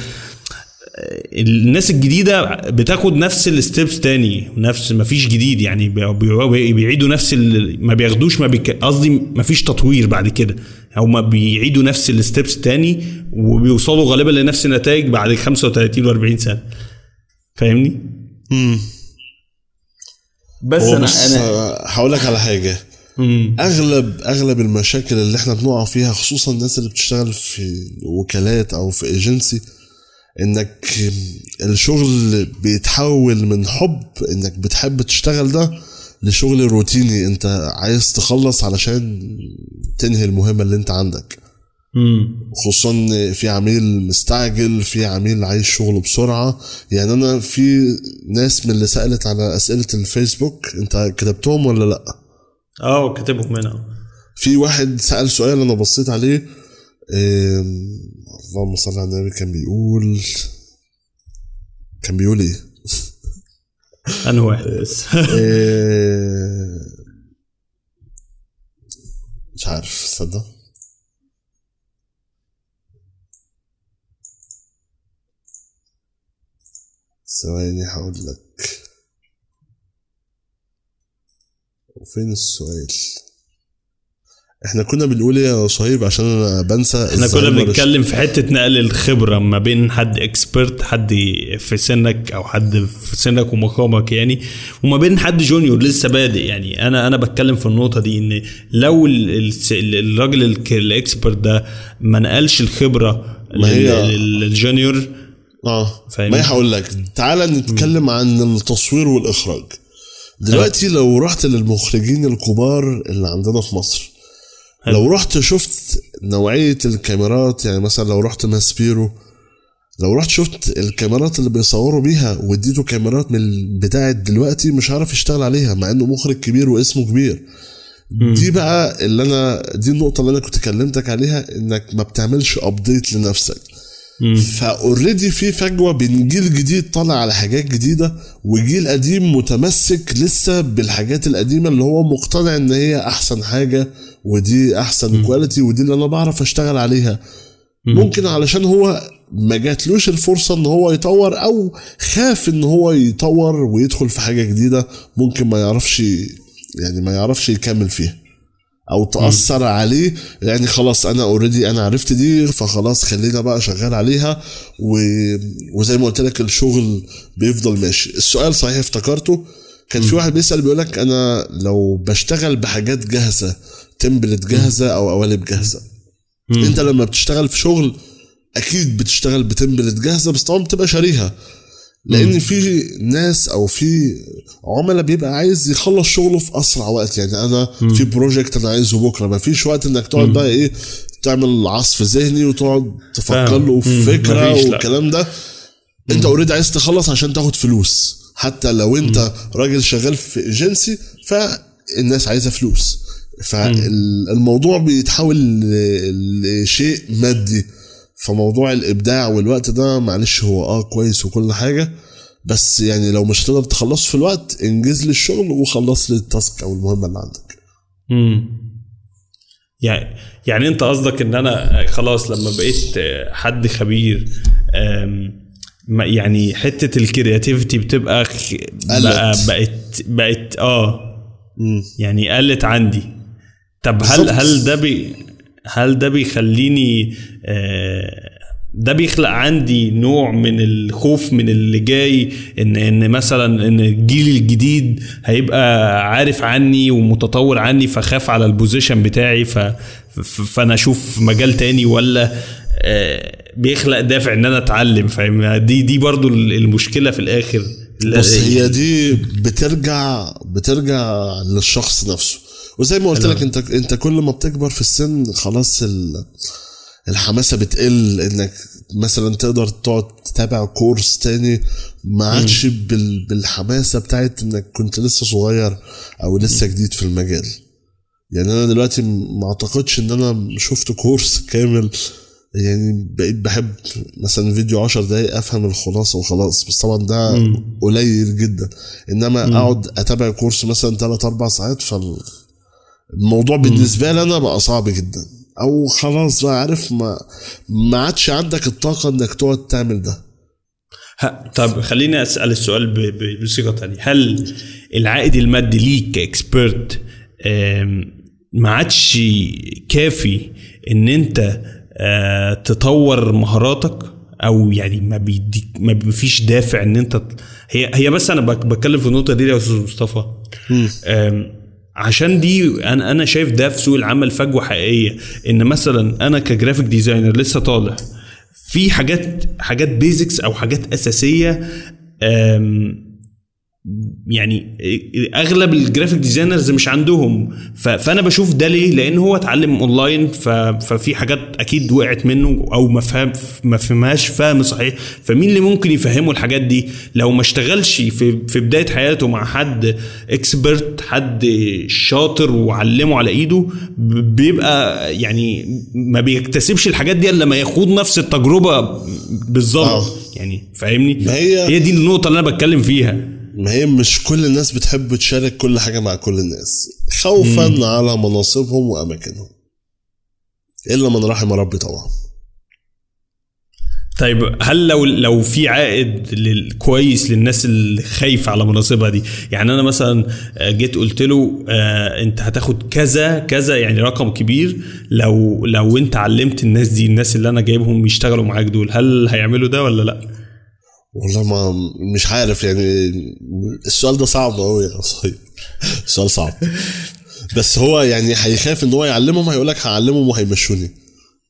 الناس الجديدة بتاخد نفس الستبس تاني نفس ما فيش جديد يعني بي- بي- بيعيدوا نفس ال- ما بياخدوش ما قصدي ما فيش تطوير بعد كده هما بيعيدوا نفس الستبس تاني وبيوصلوا غالبا لنفس النتائج بعد 35 و40 سنة فاهمني؟ بس هو أنا بص أنا آه، هقول لك على حاجة مم. اغلب أغلب المشاكل اللي إحنا بنقع فيها خصوصا الناس اللي بتشتغل في وكالات أو في ايجنسي إنك الشغل بيتحول من حب إنك بتحب تشتغل ده لشغل روتيني. أنت عايز تخلص علشان تنهي المهمة اللي أنت عندك. خصوصا في عميل مستعجل في عميل عايز شغله بسرعة. يعني أنا في ناس من اللي سألت على أسئلة الفيسبوك أنت كتبتهم ولا لأ؟ آه كاتبهم هنا. في واحد سأل سؤال أنا بصيت عليه. اللهم صل على النبي. كان بيقول كان بيقول إيه؟ أنا واحد بس. آه، مش عارف تصدق؟ ثواني هقول لك. وفين السؤال؟ إحنا كنا بنقول إيه يا صهيب عشان أنا بنسى إحنا كنا بنتكلم في حتة نقل الخبرة ما بين حد expert حد في سنك أو حد في سنك ومقامك يعني وما بين حد junior لسه بادئ يعني. أنا أنا بتكلم في النقطة دي إن لو ال- ال- الراجل ال expert ده ما نقلش الخبرة ما هي- لل- لل junior آه؟ ما هي هقول لك تعالى نتكلم عن التصوير والإخراج. دلوقتي لو رحت للمخرجين الكبار اللي عندنا في مصر حلو. لو رحت شفت نوعية الكاميرات يعني مثلا لو رحت ماسبيرو لو رحت شفت الكاميرات اللي بيصوروا بيها واديته كاميرات من بتاعة دلوقتي مش عارف يشتغل عليها مع إنه مخرج كبير واسمه كبير. دي بقى اللي أنا دي النقطة اللي أنا كنت كلمتك عليها إنك ما بتعملش update لنفسك. ف already في فجوة بين جيل جديد طالع على حاجات جديدة وجيل قديم متمسك لسه بالحاجات القديمة اللي هو مقتنع إن هي أحسن حاجة ودي أحسن quality ودي اللي أنا بعرف أشتغل عليها. ممكن علشان هو ما جاتلوش الفرصة إن هو يطور أو خاف إن هو يطور ويدخل في حاجة جديدة ممكن ما يعرفش يعني ما يعرفش يكمل فيها. أو تأثر عليه يعني خلاص أنا already أنا عرفت دي فخلاص خلينا بقى شغال عليها و... وزي ما قلت لك الشغل بيفضل ماشي. السؤال صحيح افتكرته؟ كان في واحد بيسأل بيقول لك أنا لو بشتغل بحاجات جاهزة template جاهزة أو قوالب جاهزة أنت لما بتشتغل في شغل أكيد بتشتغل ب template جاهزة بس طبعا بتبقى شاريها. لأن في ناس أو في عملاء بيبقى عايز يخلص شغله في أسرع وقت. يعني أنا في project أنا عايزه بكرة. ما فيش وقت إنك تقعد بقى إيه تعمل عصف ذهني وتقعد تفكر. له في. فكرة. والكلام ده. أنت already عايز تخلص عشان تاخد فلوس. حتى لو أنت راجل شغال في ايجنسي فالناس عايزة فلوس. فالموضوع بيتحول لشيء مادي. فموضوع الإبداع والوقت ده معلش هو آه كويس وكل حاجة بس يعني لو مش هتقدر تخلصه في الوقت انجز لي الشغل وخلص لي ال task أو المهمة اللي عندك امم يعني يعني أنت قصدك إن أنا خلاص لما بقيت حد خبير يعني حتة ال creativity بتبقى بقى قلت. بقت بقت آه. يعني قلت عندي طب هل. هل ده بي هل ده بيخليني آه، ده بيخلق عندي نوع من الخوف من اللي جاي إن إن مثلا إن الجيل الجديد هيبقى عارف عني ومتطور عني فخاف على ال position بتاعي ف فأنا أشوف مجال تاني ولا آه، بيخلق دافع إن أنا أتعلم فاهم؟ دي دي برضو المشكلة في الآخر. بص هي دي بترجع بترجع للشخص نفسه. وزي ما قلت. لك انت انت كل ما بتكبر في السن خلاص ال- الحماسة بتقل انك مثلا تقدر تقعد تتابع كورس تاني ما عادش بال- بالحماسة بتاعت انك كنت لسه صغير أو لسه جديد في المجال. يعني أنا دلوقتي ما أعتقدش إن أنا شفت كورس كامل. يعني بقيت بحب مثلا فيديو 10 دقايق أفهم الخلاصة وخلاص بس طبعا ده قليل جدا. إنما أقعد أتابع كورس مثلا 3 4 ساعات فالموضوع بالنسبة لي أنا بقى صعب جدا. أو خلاص بقى عارف ما ما عادش عندك الطاقة إنك تقعد تعمل ده. ها طب خليني أسأل السؤال بصيغة تانية. هل العائد المادي ليك ك expert ما عادش كافي إن أنت آه، تطور مهاراتك؟ أو يعني ما بيديك ما فيش دافع إن أنت هي هي بس أنا بتكلم في النقطة دي يا أستاذ مصطفى. عشان دي أنا أنا شايف ده في سوق العمل فجوة حقيقية. إن مثلا أنا ك graphic designer لسه طالع في حاجات حاجات basics أو حاجات أساسية يعني اغلب ال graphic designers مش عندهم. فانا بشوف ده ليه؟ لأن هو اتعلم اونلاين ففي حاجات أكيد وقعت منه أو ما فهم ما فهمهاش فهم صحيح. فمين اللي ممكن يفهمه الحاجات دي؟ لو ما اشتغلش في في بداية حياته مع حد expert حد شاطر وعلمه على ايده بيبقى يعني ما بيكتسبش الحاجات دي إلا لما يخوض نفس التجربة بالظبط. آه. يعني فاهمني؟ هي- هي دي النقطة اللي أنا بتكلم فيها. ما هي مش كل الناس بتحب تشارك كل حاجة مع كل الناس. خوفا على مناصبهم وأماكنهم. إلا من رحم ربي طبعا. طيب هل لو لو في عائد كويس للناس اللي خايفة على مناصبها دي؟ يعني أنا مثلا آه، جيت قلت له آه أنت هتاخد كذا كذا يعني رقم كبير. لو لو أنت علمت الناس دي الناس اللي أنا جايبهم يشتغلوا معاك دول هل هيعملوا ده ولا لأ؟ والله ما مش عارف يعني السؤال ده صعب قوي يا صهيب السؤال صعب. بس هو يعني هيخاف إن هو يعلمهم هيقول لك هعلمهم وهيمشوني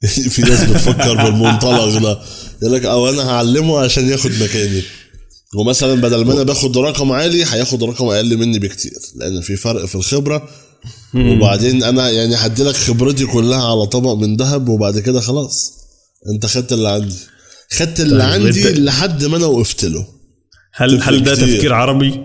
في ناس بتفكر بالمنطلق ده. يقول لك أو أنا هعلمه عشان ياخد مكاني. ومثلا بدل ما أنا باخد رقم عالي هياخد رقم أقل مني بكتير. لأن في فرق في الخبرة. وبعدين أنا يعني هدي لك خبرتي كلها على طبق من ذهب وبعد كده خلاص. أنت خدت اللي عندي. خدت اللي طيب، عندي وانت- لحد ما أنا وقفت له. هل هل ده كتير. تفكير عربي؟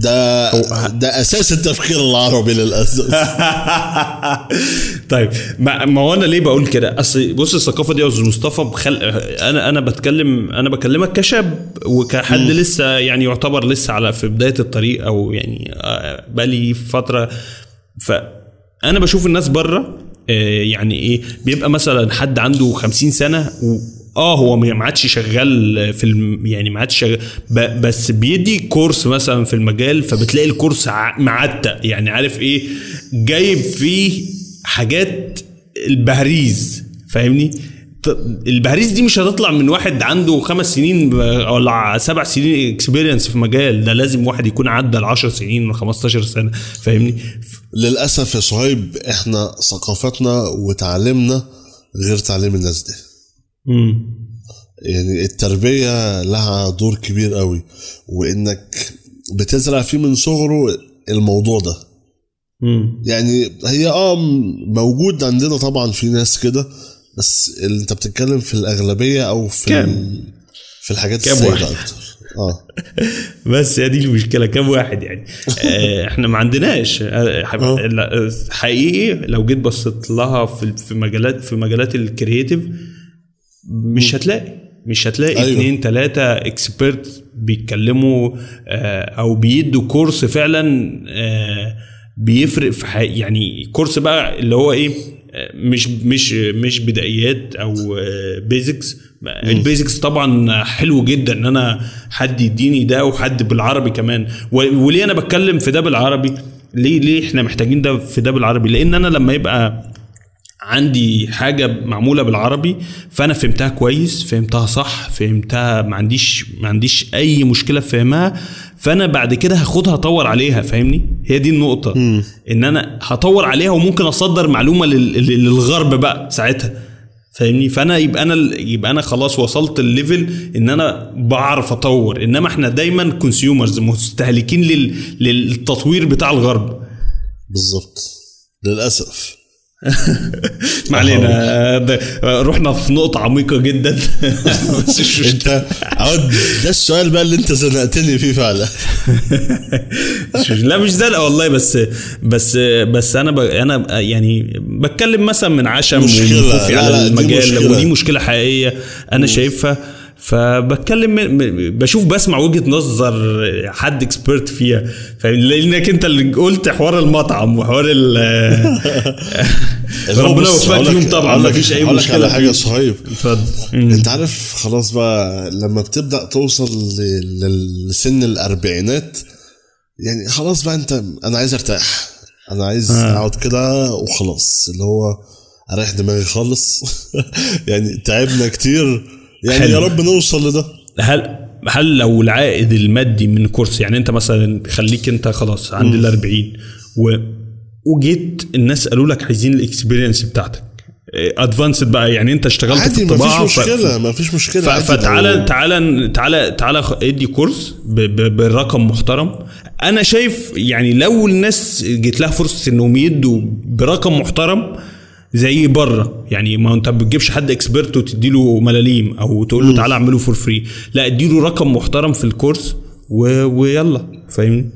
ده ده أساس التفكير العربي للاسف طيب ما, ما هو أنا ليه بقول كده؟ أصل بص الثقافة دي يا أستاذ مصطفى بخل... أنا أنا بتكلم أنا بكلمك كشاب وكحد لسه يعني يعتبر لسه على في بداية الطريق أو يعني آه، بقالي فترة. فانا بشوف الناس بره آه، يعني إيه بيبقى مثلا حد عنده 50 سنة آه هو ما عادش شغال في الم... يعني ما عادش شغال ب... بس بيدي كورس مثلا في المجال فبتلاقي الكورس ع- معتق. يعني عارف إيه؟ جايب فيه حاجات البهريز. فاهمني؟ البهريز دي مش هتطلع من واحد عنده خمس سنين ب- ولا سبع سنين experience في مجال. ده لازم واحد يكون عدى ال 10 سنين و 15 سنة. فاهمني؟ للأسف يا صهيب إحنا ثقافتنا وتعليمنا غير تعليم الناس دي. يعني التربية لها دور كبير قوي وإنك بتزرع فيه من صغره الموضوع ده. امم يعني هي آه موجود عندنا طبعا في ناس كده بس اللي أنت بتتكلم في الأغلبية أو في كام؟ في الحاجات كام السيئه واحد؟ أكتر. آه. بس هي دي المشكلة كام واحد يعني؟ آه، إحنا ما عندناش. آه، آه. حقيقي لو جيت بصيت لها في في مجالات في مجالات الكرييتيف مش هتلاقي. مش هتلاقي أيوة. اتنين تلاتة اكسبيرت بيتكلموا آه، أو بيدوا course فعلا آه، بيفرق في حي... يعني course بقى اللي هو إيه آه، مش مش مش بدايات أو basics ال basics طبعا حلو جدا إن أنا حد يديني ده وحد بالعربي كمان. وليه أنا بتكلم في ده بالعربي؟ ليه ليه إحنا محتاجين ده في ده بالعربي؟ لأن أنا لما يبقى عندي حاجة معمولة بالعربي فأنا فهمتها كويس فهمتها صح فهمتها ما عنديش ما عنديش أي مشكلة في فهمها فأنا بعد كده هاخدها أطور عليها فاهمني؟ هي دي النقطة إن أنا هطور عليها وممكن أصدر معلومة لل- لل- للغرب بقى ساعتها فاهمني؟ فأنا يبقى أنا يبقى أنا خلاص وصلت ال level إن أنا بعرف أطور إنما إحنا دايما consumers مستهلكين لل... للتطوير بتاع الغرب. بالظبط للأسف. ما علينا. ده- رحنا في نقطة عميقة جدا. انت ده السؤال بقى اللي انت زنقتني فيه فعلا. لا مش زنقة والله بس بس بس أنا ب... أنا يعني بتكلم مثلا من عشم مشكلة. ومن خوفي لا، على المجال. ودي مشكلة حقيقية أنا شايفها. فبتكلم بشوف بسمع وجهة نظر حد اكسبيرت فيها؟ لأنك أنت اللي قلت حوار المطعم وحوار ال ربنا يوفقك فيهم طبعا مفيش أي على حاجة. صهيب اتفضل. أنت عارف خلاص بقى لما بتبدأ توصل لسن الأربعينات يعني خلاص بقى أنت أنا عايز أرتاح. أنا عايز أقعد كده وخلاص. اللي هو أريح دماغي خالص. يعني تعبنا كتير. يعني حلو. يا رب نوصل لده. هل هل لو العائد المادي من كورس يعني انت مثلا خليك انت خلاص عند ال 40 و وجيت الناس قالوا لك عايزين ال experience بتاعتك. advanced بقى يعني انت اشتغلت في عادي الطباعة مفيش ف- مشكلة مفيش مشكلة ف- فتعالى تعالى تعالى تعالى ادي course ب- ب- برقم محترم. أنا شايف يعني لو الناس جت لها فرصة إنهم يدوا برقم محترم زي بره. يعني ما انت بتجيبش حد expert وتدي له ملاليم أو تقول له تعالى اعمله for free لا ادي له رقم محترم في ال course و... ويلا. فاهمني؟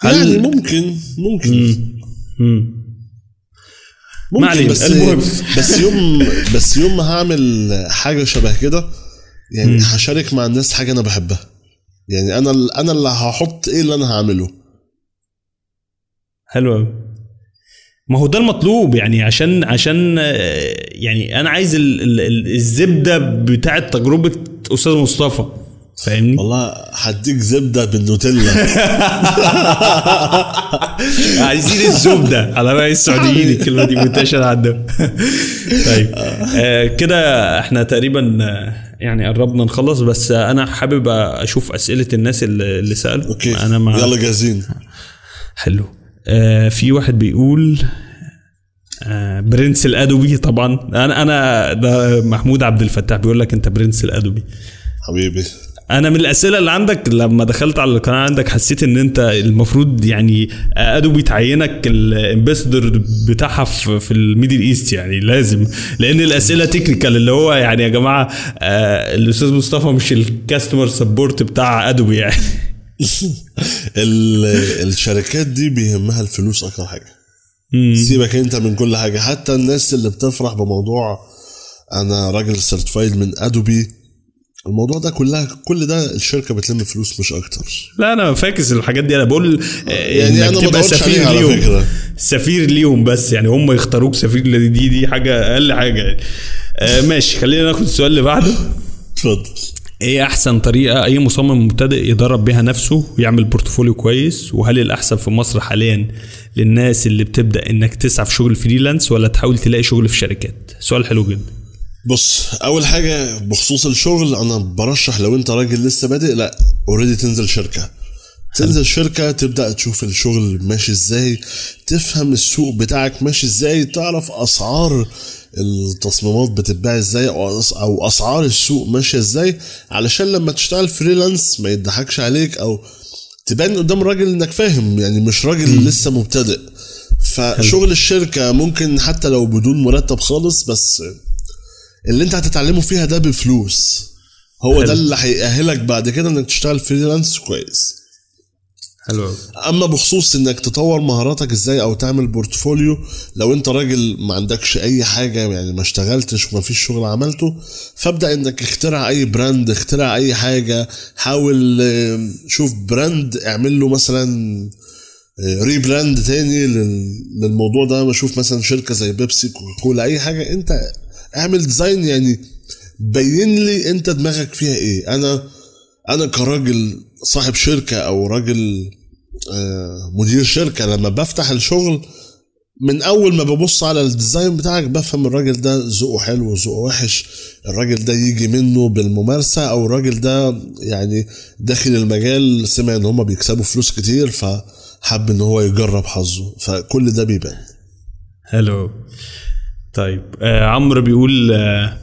هل- يعني ممكن ممكن. مم. ما ممكن بس المهم. بس يوم بس يوم ما هعمل حاجة شبه كده يعني هشارك مع الناس حاجة أنا بحبها. يعني أنا أنا اللي هحط إيه اللي أنا هعمله. حلو قوي ما هو ده المطلوب يعني عشان عشان آه، يعني أنا عايز ال- ال- ال- الزبدة بتاعه تجربة أستاذ مصطفى فاهمني؟ والله هديك زبدة بالنوتيلا. عايزين الزبدة على رأي السعوديين الكلمة دي منتشرة عندهم. طيب آه كده إحنا تقريبا آه، يعني قربنا نخلص بس أنا حابب أشوف أسئلة الناس اللي اللي سألوا. okay. أنا مع يلا جاهزين. حلو. آه في واحد بيقول آه برنس الأدوبي طبعا. أنا أنا ده محمود عبد الفتاح بيقول لك أنت برنس الأدوبي. حبيبي. أنا من الأسئلة اللي عندك لما دخلت على القناة عندك حسيت إن أنت المفروض يعني أدوبي تعينك ال ambassador بتاعها في, ال Middle East يعني لازم. لأن الأسئلة technical اللي هو يعني يا جماعة آه الأستاذ مصطفى مش ال customer support بتاع أدوبي يعني. الشركات دي بيهمها الفلوس أكتر حاجة. سيبك أنت من كل حاجة. حتى الناس اللي بتفرح بموضوع أنا راجل certified من ادوبي الموضوع ده كلها كل ده الشركة بتلم فلوس مش أكتر. لا أنا فاكس الحاجات دي. أنا بقول آه، يعني ما تبقى بدورش سفير عليها على ليهم. فكرة. سفير ليهم بس. يعني هم يختاروك سفير دي دي, دي حاجة أقل حاجة يعني. آه ماشي. خلينا ناخد السؤال اللي بعده. اتفضل. إيه احسن طريقة اي مصمم مبتدئ يدرب بيها نفسه ويعمل portfolio كويس؟ وهل الأحسن في مصر حاليا للناس اللي بتبدأ إنك تسعى في شغل freelance ولا تحاول تلاقي شغل في شركات؟ سؤال حلو جدا. بص أول حاجة بخصوص الشغل أنا برشح لو أنت راجل لسه بادئ لا already تنزل شركة. تنزل شركة تبدأ تشوف الشغل ماشي إزاي تفهم السوق بتاعك ماشي إزاي تعرف أسعار التصميمات بتتباع إزاي أو أسعار السوق ماشية إزاي علشان لما تشتغل freelance ما يضحكش عليك أو تبان قدام راجل إنك فاهم يعني مش راجل لسه مبتدئ. فشغل الشركة ممكن حتى لو بدون مرتب خالص بس اللي انت هتتعلمه فيها ده بفلوس. هو حلو. ده اللي هيأهلك بعد كده إنك تشتغل freelance كويس. حلو أما بخصوص إنك تطور مهاراتك إزاي أو تعمل portfolio لو أنت راجل ما عندكش أي حاجة يعني ما اشتغلتش وما فيش شغل عملته فابدأ إنك اخترع أي brand اخترع أي حاجة حاول آه، شوف brand اعمل له مثلا rebrand تاني لل- للموضوع ده بشوف مثلا شركة زي بيبسي كوكاكولا أي حاجة. أنت اعمل design يعني بين لي أنت دماغك فيها إيه. أنا أنا كراجل صاحب شركة أو راجل آه، مدير شركة لما بفتح الشغل من أول ما ببص على ال design بتاعك بفهم الراجل ده ذوقه حلو وذوقه وحش الراجل ده يجي منه بالممارسة أو الراجل ده يعني داخل المجال سمع إن هما بيكسبوا فلوس كتير فحب إن هو يجرب حظه فكل ده بيبان. حلو. طيب آه عمرو بيقول آه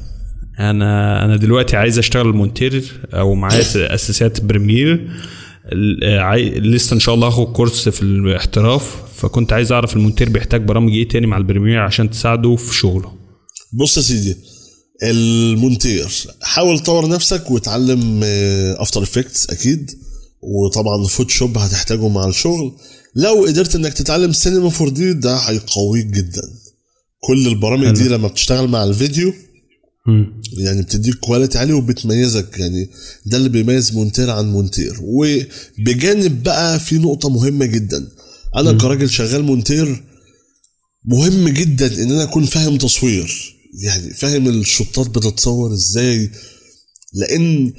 أنا أنا دلوقتي عايز أشتغل مونتير أو معايا أساسيات Premiere. آه، لسه إن شاء الله هاخد كورس في الاحتراف. فكنت عايز أعرف المونتير بيحتاج برامج إيه تاني مع ال Premiere عشان تساعده في شغله؟ بص يا سيدي المونتير حاول تطور نفسك وتعلم After Effects أكيد وطبعا Photoshop هتحتاجه مع الشغل. لو قدرت إنك تتعلم سينما 4 D ده هيقويك جدا. كل البرامج دي لما بتشتغل مع الفيديو مم. يعني بتديك quality عالي وبتميزك. يعني ده اللي بيميز مونتير عن مونتير. وبجانب بقى في نقطة مهمة جدا. أنا كراجل شغال مونتير مهم جدا إن أنا أكون فاهم تصوير. يعني فاهم ال shot ات بتتصور إزاي. لأن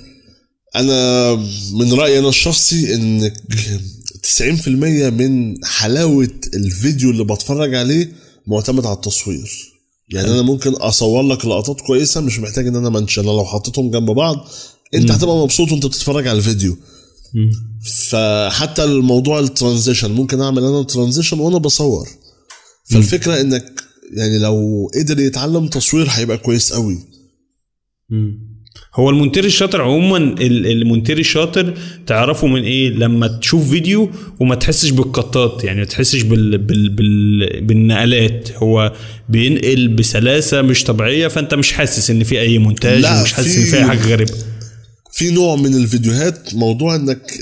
أنا من رأيي أنا الشخصي إنك 90% من حلاوة الفيديو اللي بتفرج عليه معتمد على التصوير. يعني أنا ممكن أصور لك لقطات كويسة مش محتاج إن أنا أمنتج أنا لو حطيتهم جنب بعض أنت هتبقى مبسوط وأنت بتتفرج على الفيديو. فحتى الموضوع ال transition ممكن أعمل أنا transition وأنا بصور فالفكرة إنك يعني لو قدر يتعلم تصوير هيبقى كويس قوي. هو المونتير الشاطر عموما ال- المونتير الشاطر تعرفه من إيه؟ لما تشوف فيديو وما تحسش بالقطات يعني ما تحسش بال بال بال بالنقلات. هو بينقل بسلاسة مش طبيعية فأنت مش حاسس إن في أي مونتاج لا، ومش حاسس إن في أي حاجة غريبة. في نوع من الفيديوهات موضوع إنك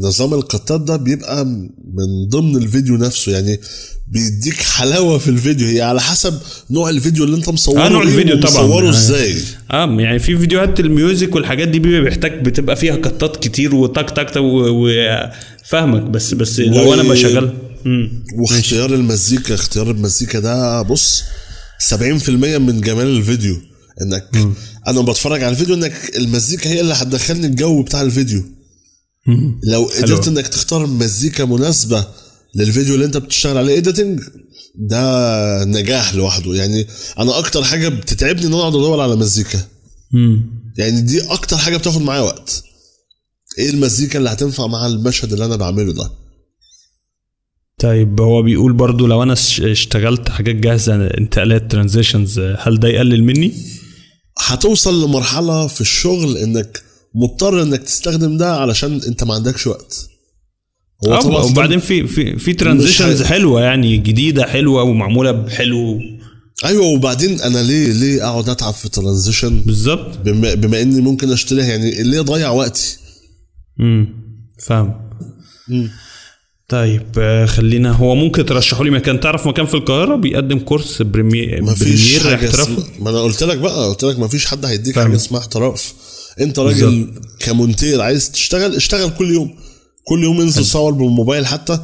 نظام القطات ده بيبقى من ضمن الفيديو نفسه. يعني بيديك حلاوة في الفيديو هي على حسب نوع الفيديو اللي انت مصوره آه، نوع إيه الفيديو طبعاً. ومصوره آه. إزاي آه يعني في فيديوهات الميوزك والحاجات دي بيبقى بيحتاج بتبقى فيها قطات كتير وتك تك تك و- وفاهمك بس بس لو أنا بشغل مم. واختيار المزيكا اختيار المزيكا ده بص 70% من جمال الفيديو إنك أنا بتفرج على الفيديو إنك المزيكا هي اللي هتدخلني الجو بتاع الفيديو مم. لو قدرت. إنك تختار مزيكا مناسبة للفيديو اللي انت بتشتغل عليه editing ده نجاح لوحده. يعني أنا أكتر حاجة بتتعبني إن أنا أقعد أدور على مزيكا. يعني دي أكتر حاجة بتاخد معايا وقت. إيه المزيكا اللي هتنفع مع المشهد اللي أنا بعمله ده؟ طيب هو بيقول برضو لو أنا اشتغلت حاجات جاهزة انتقالات transitions هل ده يقلل مني؟ هتوصل لمرحلة في الشغل إنك مضطر إنك تستخدم ده علشان أنت ما عندكش وقت. هو طبعاً وبعدين في في في transitions حلوة يعني جديدة حلوة ومعمولة بحلو. أيوه وبعدين أنا ليه ليه أقعد أتعب في transition بالظبط. بما, بما إني ممكن أشتريها يعني ليه أضيع وقتي؟ امم فاهم. مم. طيب آه، خلينا هو ممكن ترشحوا لي مكان؟ تعرف مكان في القاهرة بيقدم كورس Premiere حاجة احتراف ما أنا قلت لك بقى قلت لك ما فيش حد هيديك فاهم. حاجة اسمها احتراف. أنت راجل كمونتير عايز تشتغل اشتغل كل يوم. كل يوم انزل صور بالموبايل حتى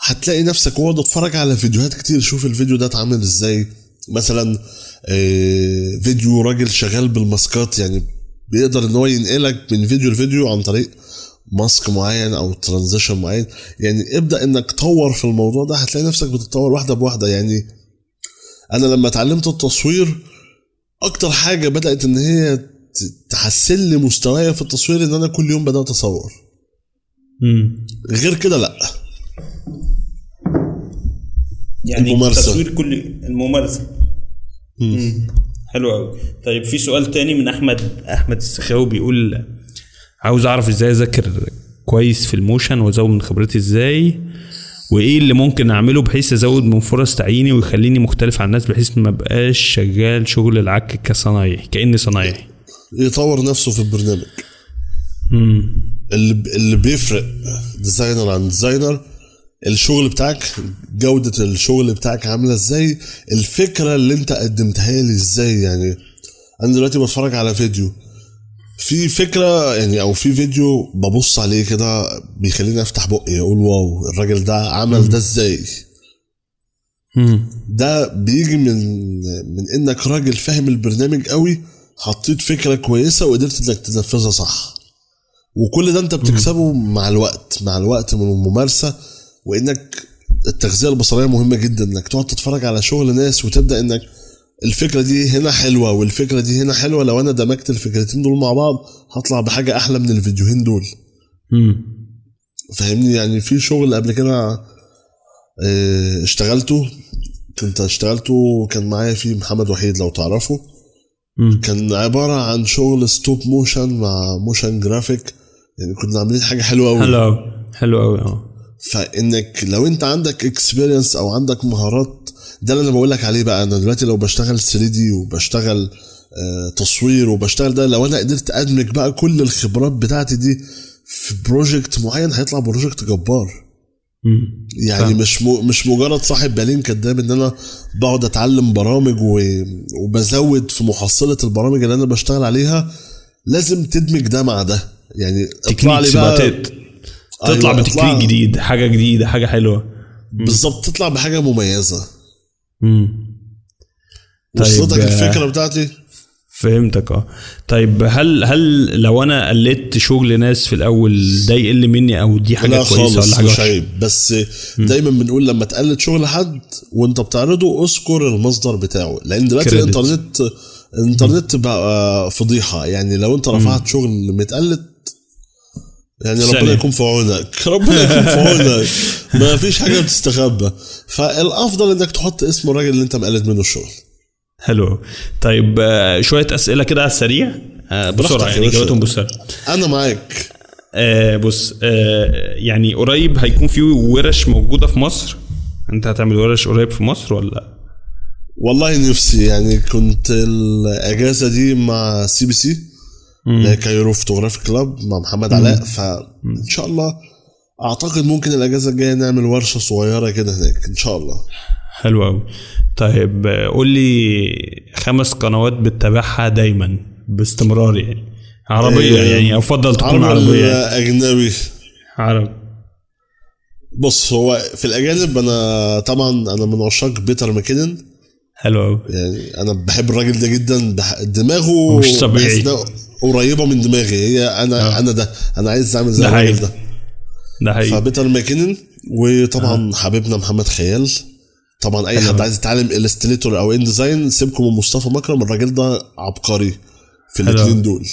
هتلاقي نفسك واقعد اتفرج على فيديوهات كتير. شوف الفيديو ده اتعمل إزاي. مثلا آه، فيديو راجل شغال بال mask ات يعني بيقدر ان هو ينقلك من فيديو لفيديو عن طريق mask معين أو transition معين. يعني ابدأ انك تطور في الموضوع ده هتلاقي نفسك بتتطور واحدة بواحدة. يعني أنا لما اتعلمت التصوير أكتر حاجة بدأت ان هي تحسن لي مستواي في التصوير ان أنا كل يوم بدأت اصور. غير كده لا. يعني الممارسة. تصوير كل الممارسة. مم. حلو قوي طيب في سؤال تاني من أحمد أحمد السخاوي بيقول عاوز أعرف إزاي أذاكر كويس في الموشن وأزود من خبرتي إزاي وإيه اللي ممكن أعمله بحيث أزود من فرص تعييني ويخليني مختلف عن الناس بحيث ما بقاش شغال شغل العك كصنايعي كأني صنايعي. يطور نفسه في البرنامج. امم اللي اللي بيفرق designer عن designer الشغل بتاعك جودة الشغل بتاعك عاملة إزاي الفكرة اللي أنت قدمتها لي إزاي يعني. أنا دلوقتي بتفرج على فيديو. في فكرة يعني أو في فيديو ببص عليه كده بيخليني أفتح بقي أقول wow الراجل ده عمل ده إزاي؟ ده بيجي من من إنك راجل فاهم البرنامج قوي حطيت فكرة كويسة وقدرت إنك تنفذها صح. وكل ده انت بتكسبه مع الوقت مع الوقت من الممارسة وإنك التغذية البصرية مهمة جدا إنك تقعد تتفرج على شغل ناس وتبدأ إنك الفكرة دي هنا حلوة والفكرة دي هنا حلوة لو أنا دمجت الفكرتين دول مع بعض هطلع بحاجة أحلى من الفيديوهين دول. امم فاهمني؟ يعني في شغل قبل كده آه، اشتغلته كنت اشتغلته كان معايا فيه محمد وحيد لو تعرفه. كان عبارة عن شغل stop motion مع motion graphic يعني كنا عاملين حاجة حلوة قوي حلو قوي حلو قوي آه فإنك لو أنت عندك experience أو عندك مهارات ده اللي أنا بقول لك عليه بقى أنا دلوقتي لو بشتغل 3 D وبشتغل آه، تصوير وبشتغل ده لو أنا قدرت أدمج بقى كل الخبرات بتاعتي دي في project معين هيطلع project جبار يعني. مش. مش مجرد صاحب بالين كداب إن أنا بقعد أتعلم برامج. وبزود في محصلة البرامج اللي أنا بشتغل عليها لازم تدمج ده مع ده يعني بقى تت- تطلع أيوة، بتكنيك جديد حاجة جديدة حاجة حلوة. بالظبط تطلع بحاجة مميزة. امم طيب، وصلتك آه، الفكرة بتاعتي؟ فهمتك آه. طيب هل هل لو أنا قلدت شغل ناس في الأول ده يقل مني أو دي حاجة لا كويسة خالص ولا حاجة مش عيب. بس دايما بنقول لما تقلد شغل حد وأنت بتعرضه اذكر المصدر بتاعه. لأن دلوقتي. الإنترنت الإنترنت بقى فضيحة. يعني لو أنت رفعت شغل متقلد يعني ربنا. يكون في عونك. ربنا يكون في عونك. ما فيش حاجة بتستخبى فالأفضل إنك تحط اسم الراجل اللي أنت مقلد منه الشغل. حلو. طيب آه، شوية أسئلة كده على السريع. آه، بسرعة يعني باشا. جاوبتهم بسرعة. أنا معاك. آه بص آه يعني قريب هيكون في ورش موجودة في مصر؟ أنت هتعمل ورش قريب في مصر ولا والله نفسي. يعني كنت الأجازة دي مع CPC اللي Cairo Photography Club مع محمد علاء فإن شاء الله أعتقد ممكن الأجازة الجاية نعمل ورشة صغيرة كده هناك إن شاء الله. حلو قوي طيب قول لي خمس قنوات بتتابعها دايما باستمرار يعني. عربية إيه، يعني أفضل تكون عربي عربية؟ يعني. أجنبي؟ عربي. بص هو في الأجانب أنا طبعا أنا من عشاق بيتر ماكينن. حلو قوي يعني أنا بحب الراجل ده جدا دماغه مش طبيعي. قريبة من دماغي. هي أنا آه. أنا ده. أنا عايز أعمل زي ده الراجل. ده. ده حقيقي. فبيتر ماكينن وطبعا حبيبنا محمد خيال. طبعا أي. حد عايز يتعلم Illustrator أو InDesign سيبكم من مصطفى مكرم. الراجل ده عبقري في. الاثنين دول.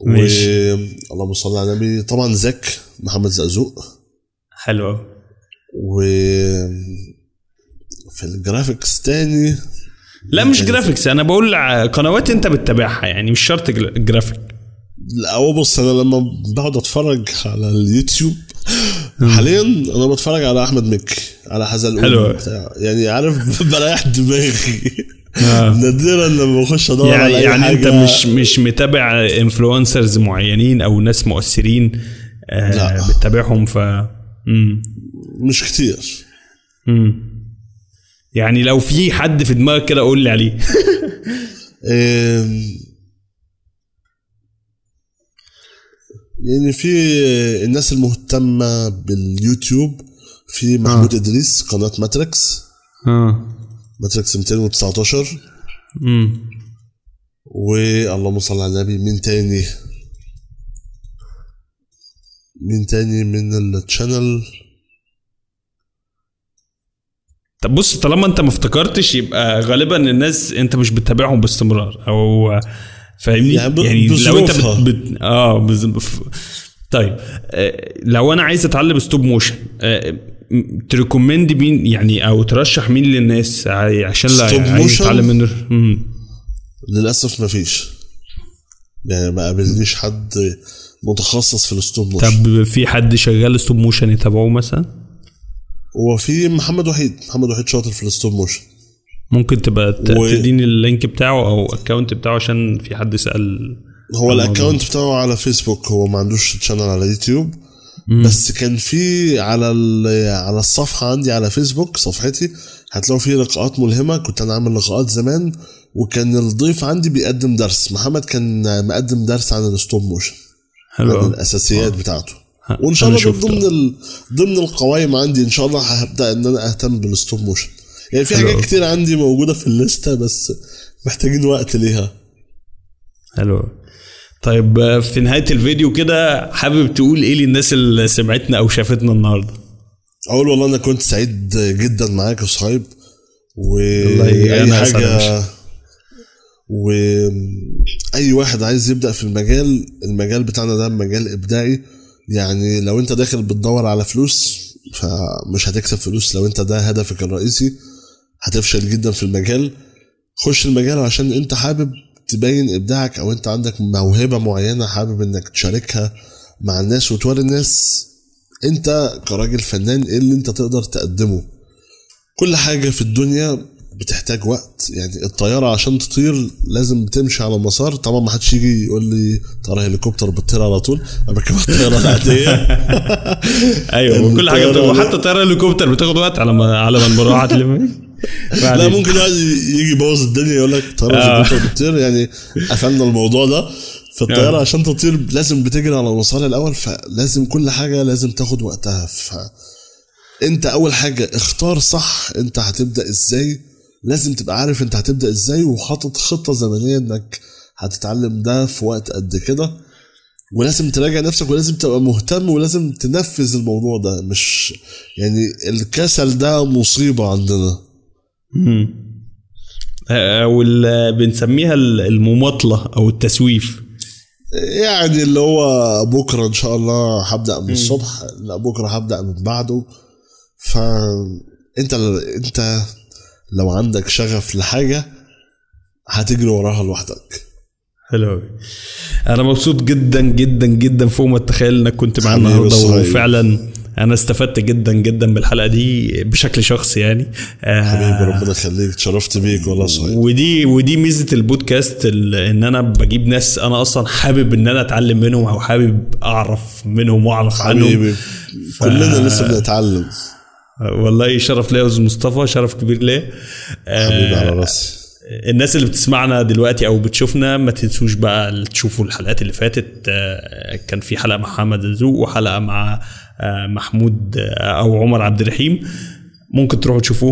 و ماشي. اللهم صل على النبي طبعا زاك محمد زقزوق. حلو و في ال graphics تاني لا مش graphics أنا بقول قنوات أنت بتتابعها يعني مش شرط جرافيك لا هو بص أنا لما بقعد أتفرج على اليوتيوب حاليا أنا بتفرج على أحمد مكي على حزلقوم حلو. يعني عارف بريح دماغي آه. نادرا لما بخش أدور على يعني أي يعني أنت حاجة مش مش متابع influencers معينين أو ناس مؤثرين آه لا. بتتابعهم ف مم. مش كتير مم. يعني لو في حد في دماغك كده قول لي عليه. يعني في الناس المهتمة باليوتيوب في محمود إدريس قناة ماتريكس. آه. ماتريكس 219 امم واللهم صل على النبي مين تاني؟ مين تاني من ال channel طب بص طالما انت ما افتكرتش يبقى غالبا الناس انت مش بتتابعهم باستمرار أو فاهمني؟ يعني يعني لو انت. بت... بت... آه بز... ف- طيب آه، لو أنا عايز اتعلم stop motion آه، م- ت recommend مين؟ يعني أو ترشح مين للناس عشان لا stop motion؟ يتعلم منه؟ مم. للأسف مفيش يعني ما قابلنيش حد متخصص في الستوب موشن طب في حد شغال stop motion يتابعوه مثلا؟ هو في محمد وحيد. محمد وحيد شاطر في ال stop motion ممكن تبقى. و- تديني ال link بتاعه أو ال account بتاعه عشان في حد سأل هو. الاكونت بتاعه على فيسبوك هو ما عندوش channel على يوتيوب بس كان في على على الصفحة عندي على فيسبوك صفحتي هتلاقوا فيه لقاءات ملهمة. كنت أنا عامل لقاءات زمان وكان الضيف عندي بيقدم درس. محمد كان مقدم درس عن ال stop motion حلو. الأساسيات بتاعته. ها، وإن شاء الله. ضمن ال... ضمن القوائم عندي إن شاء الله هبدأ إن أنا أهتم بال stop motion يعني في حاجات. كتير عندي موجودة في الليستة بس محتاجين وقت ليها حلو طيب في نهاية الفيديو كده حابب تقول إيه للناس اللي سمعتنا أو شافتنا النهارده أقول والله أنا كنت سعيد جدا معاك يا صهيب وأي يا حاجة باشا. وأي واحد عايز يبدأ في المجال المجال بتاعنا ده مجال إبداعي يعني لو انت داخل بتدور على فلوس فمش هتكسب فلوس. لو انت ده هدفك الرئيسي هتفشل جدا في المجال. خش المجال عشان انت حابب تبين إبداعك أو انت عندك موهبة معينة حابب إنك تشاركها مع الناس وتوري الناس. انت كراجل فنان إيه اللي انت تقدر تقدمه؟ كل حاجة في الدنيا بتحتاج وقت. يعني الطيارة عشان تطير لازم تمشي على مسار. طبعا ما حدش يجي يقول لي طيارة هليكوبتر بتطير على طول. أنا بركب الطيارة العادية. أيوه وكل حاجة بتاخد حتى طياره هليكوبتر بتاخد وقت على ما على ما المروحه تلم لا ممكن واحد يجي يبوظ الدنيا يقول لك طيارة آه. هليكوبتر بتطير. يعني قفلنا الموضوع ده. فالطيارة آه. عشان تطير لازم بتجري على المسار الأول. فلازم كل حاجة لازم تاخد وقتها. ف أنت أول حاجة اختار صح أنت هتبدأ إزاي. لازم تبقى عارف انت هتبدأ إزاي وحاطط خطة زمنية انك هتتعلم ده في وقت قد كده. ولازم تراجع نفسك ولازم تبقى مهتم ولازم تنفذ الموضوع ده مش يعني الكسل ده مصيبة عندنا. أو ال- بنسميها ال- المماطلة أو التسويف. يعني اللي هو بكرة إن شاء الله هبدأ من الصبح لا بكرة هبدأ من بعده. فانت انت لو عندك شغف لحاجة هتجري وراها لوحدك. حلو أوي. أنا مبسوط جدا جدا جدا فوق ما تتخيل إنك كنت حبيبي النهارده. وفعلا أنا استفدت جدا جدا بالحلقة دي بشكل شخصي يعني. آه، حبيبي ربنا يخليك. اتشرفت بيك والله صحيح. ودي ودي ميزة البودكاست ال- إن أنا بجيب ناس أنا أصلا حابب إن أنا أتعلم منهم أو حابب أعرف منهم وأعرف عنهم. حبيبي كلنا لسه بنتعلم. والله شرف ليا يا أستاذ مصطفى شرف كبير ليا. آه، حبيبي على راسي. الناس اللي بتسمعنا دلوقتي أو بتشوفنا ما تنسوش بقى تشوفوا الحلقات اللي فاتت. آه، كان في حلقة مع محمد الزوق وحلقة مع آه، محمود آه، أو عمر عبد الرحيم. ممكن تروحوا تشوفوهم.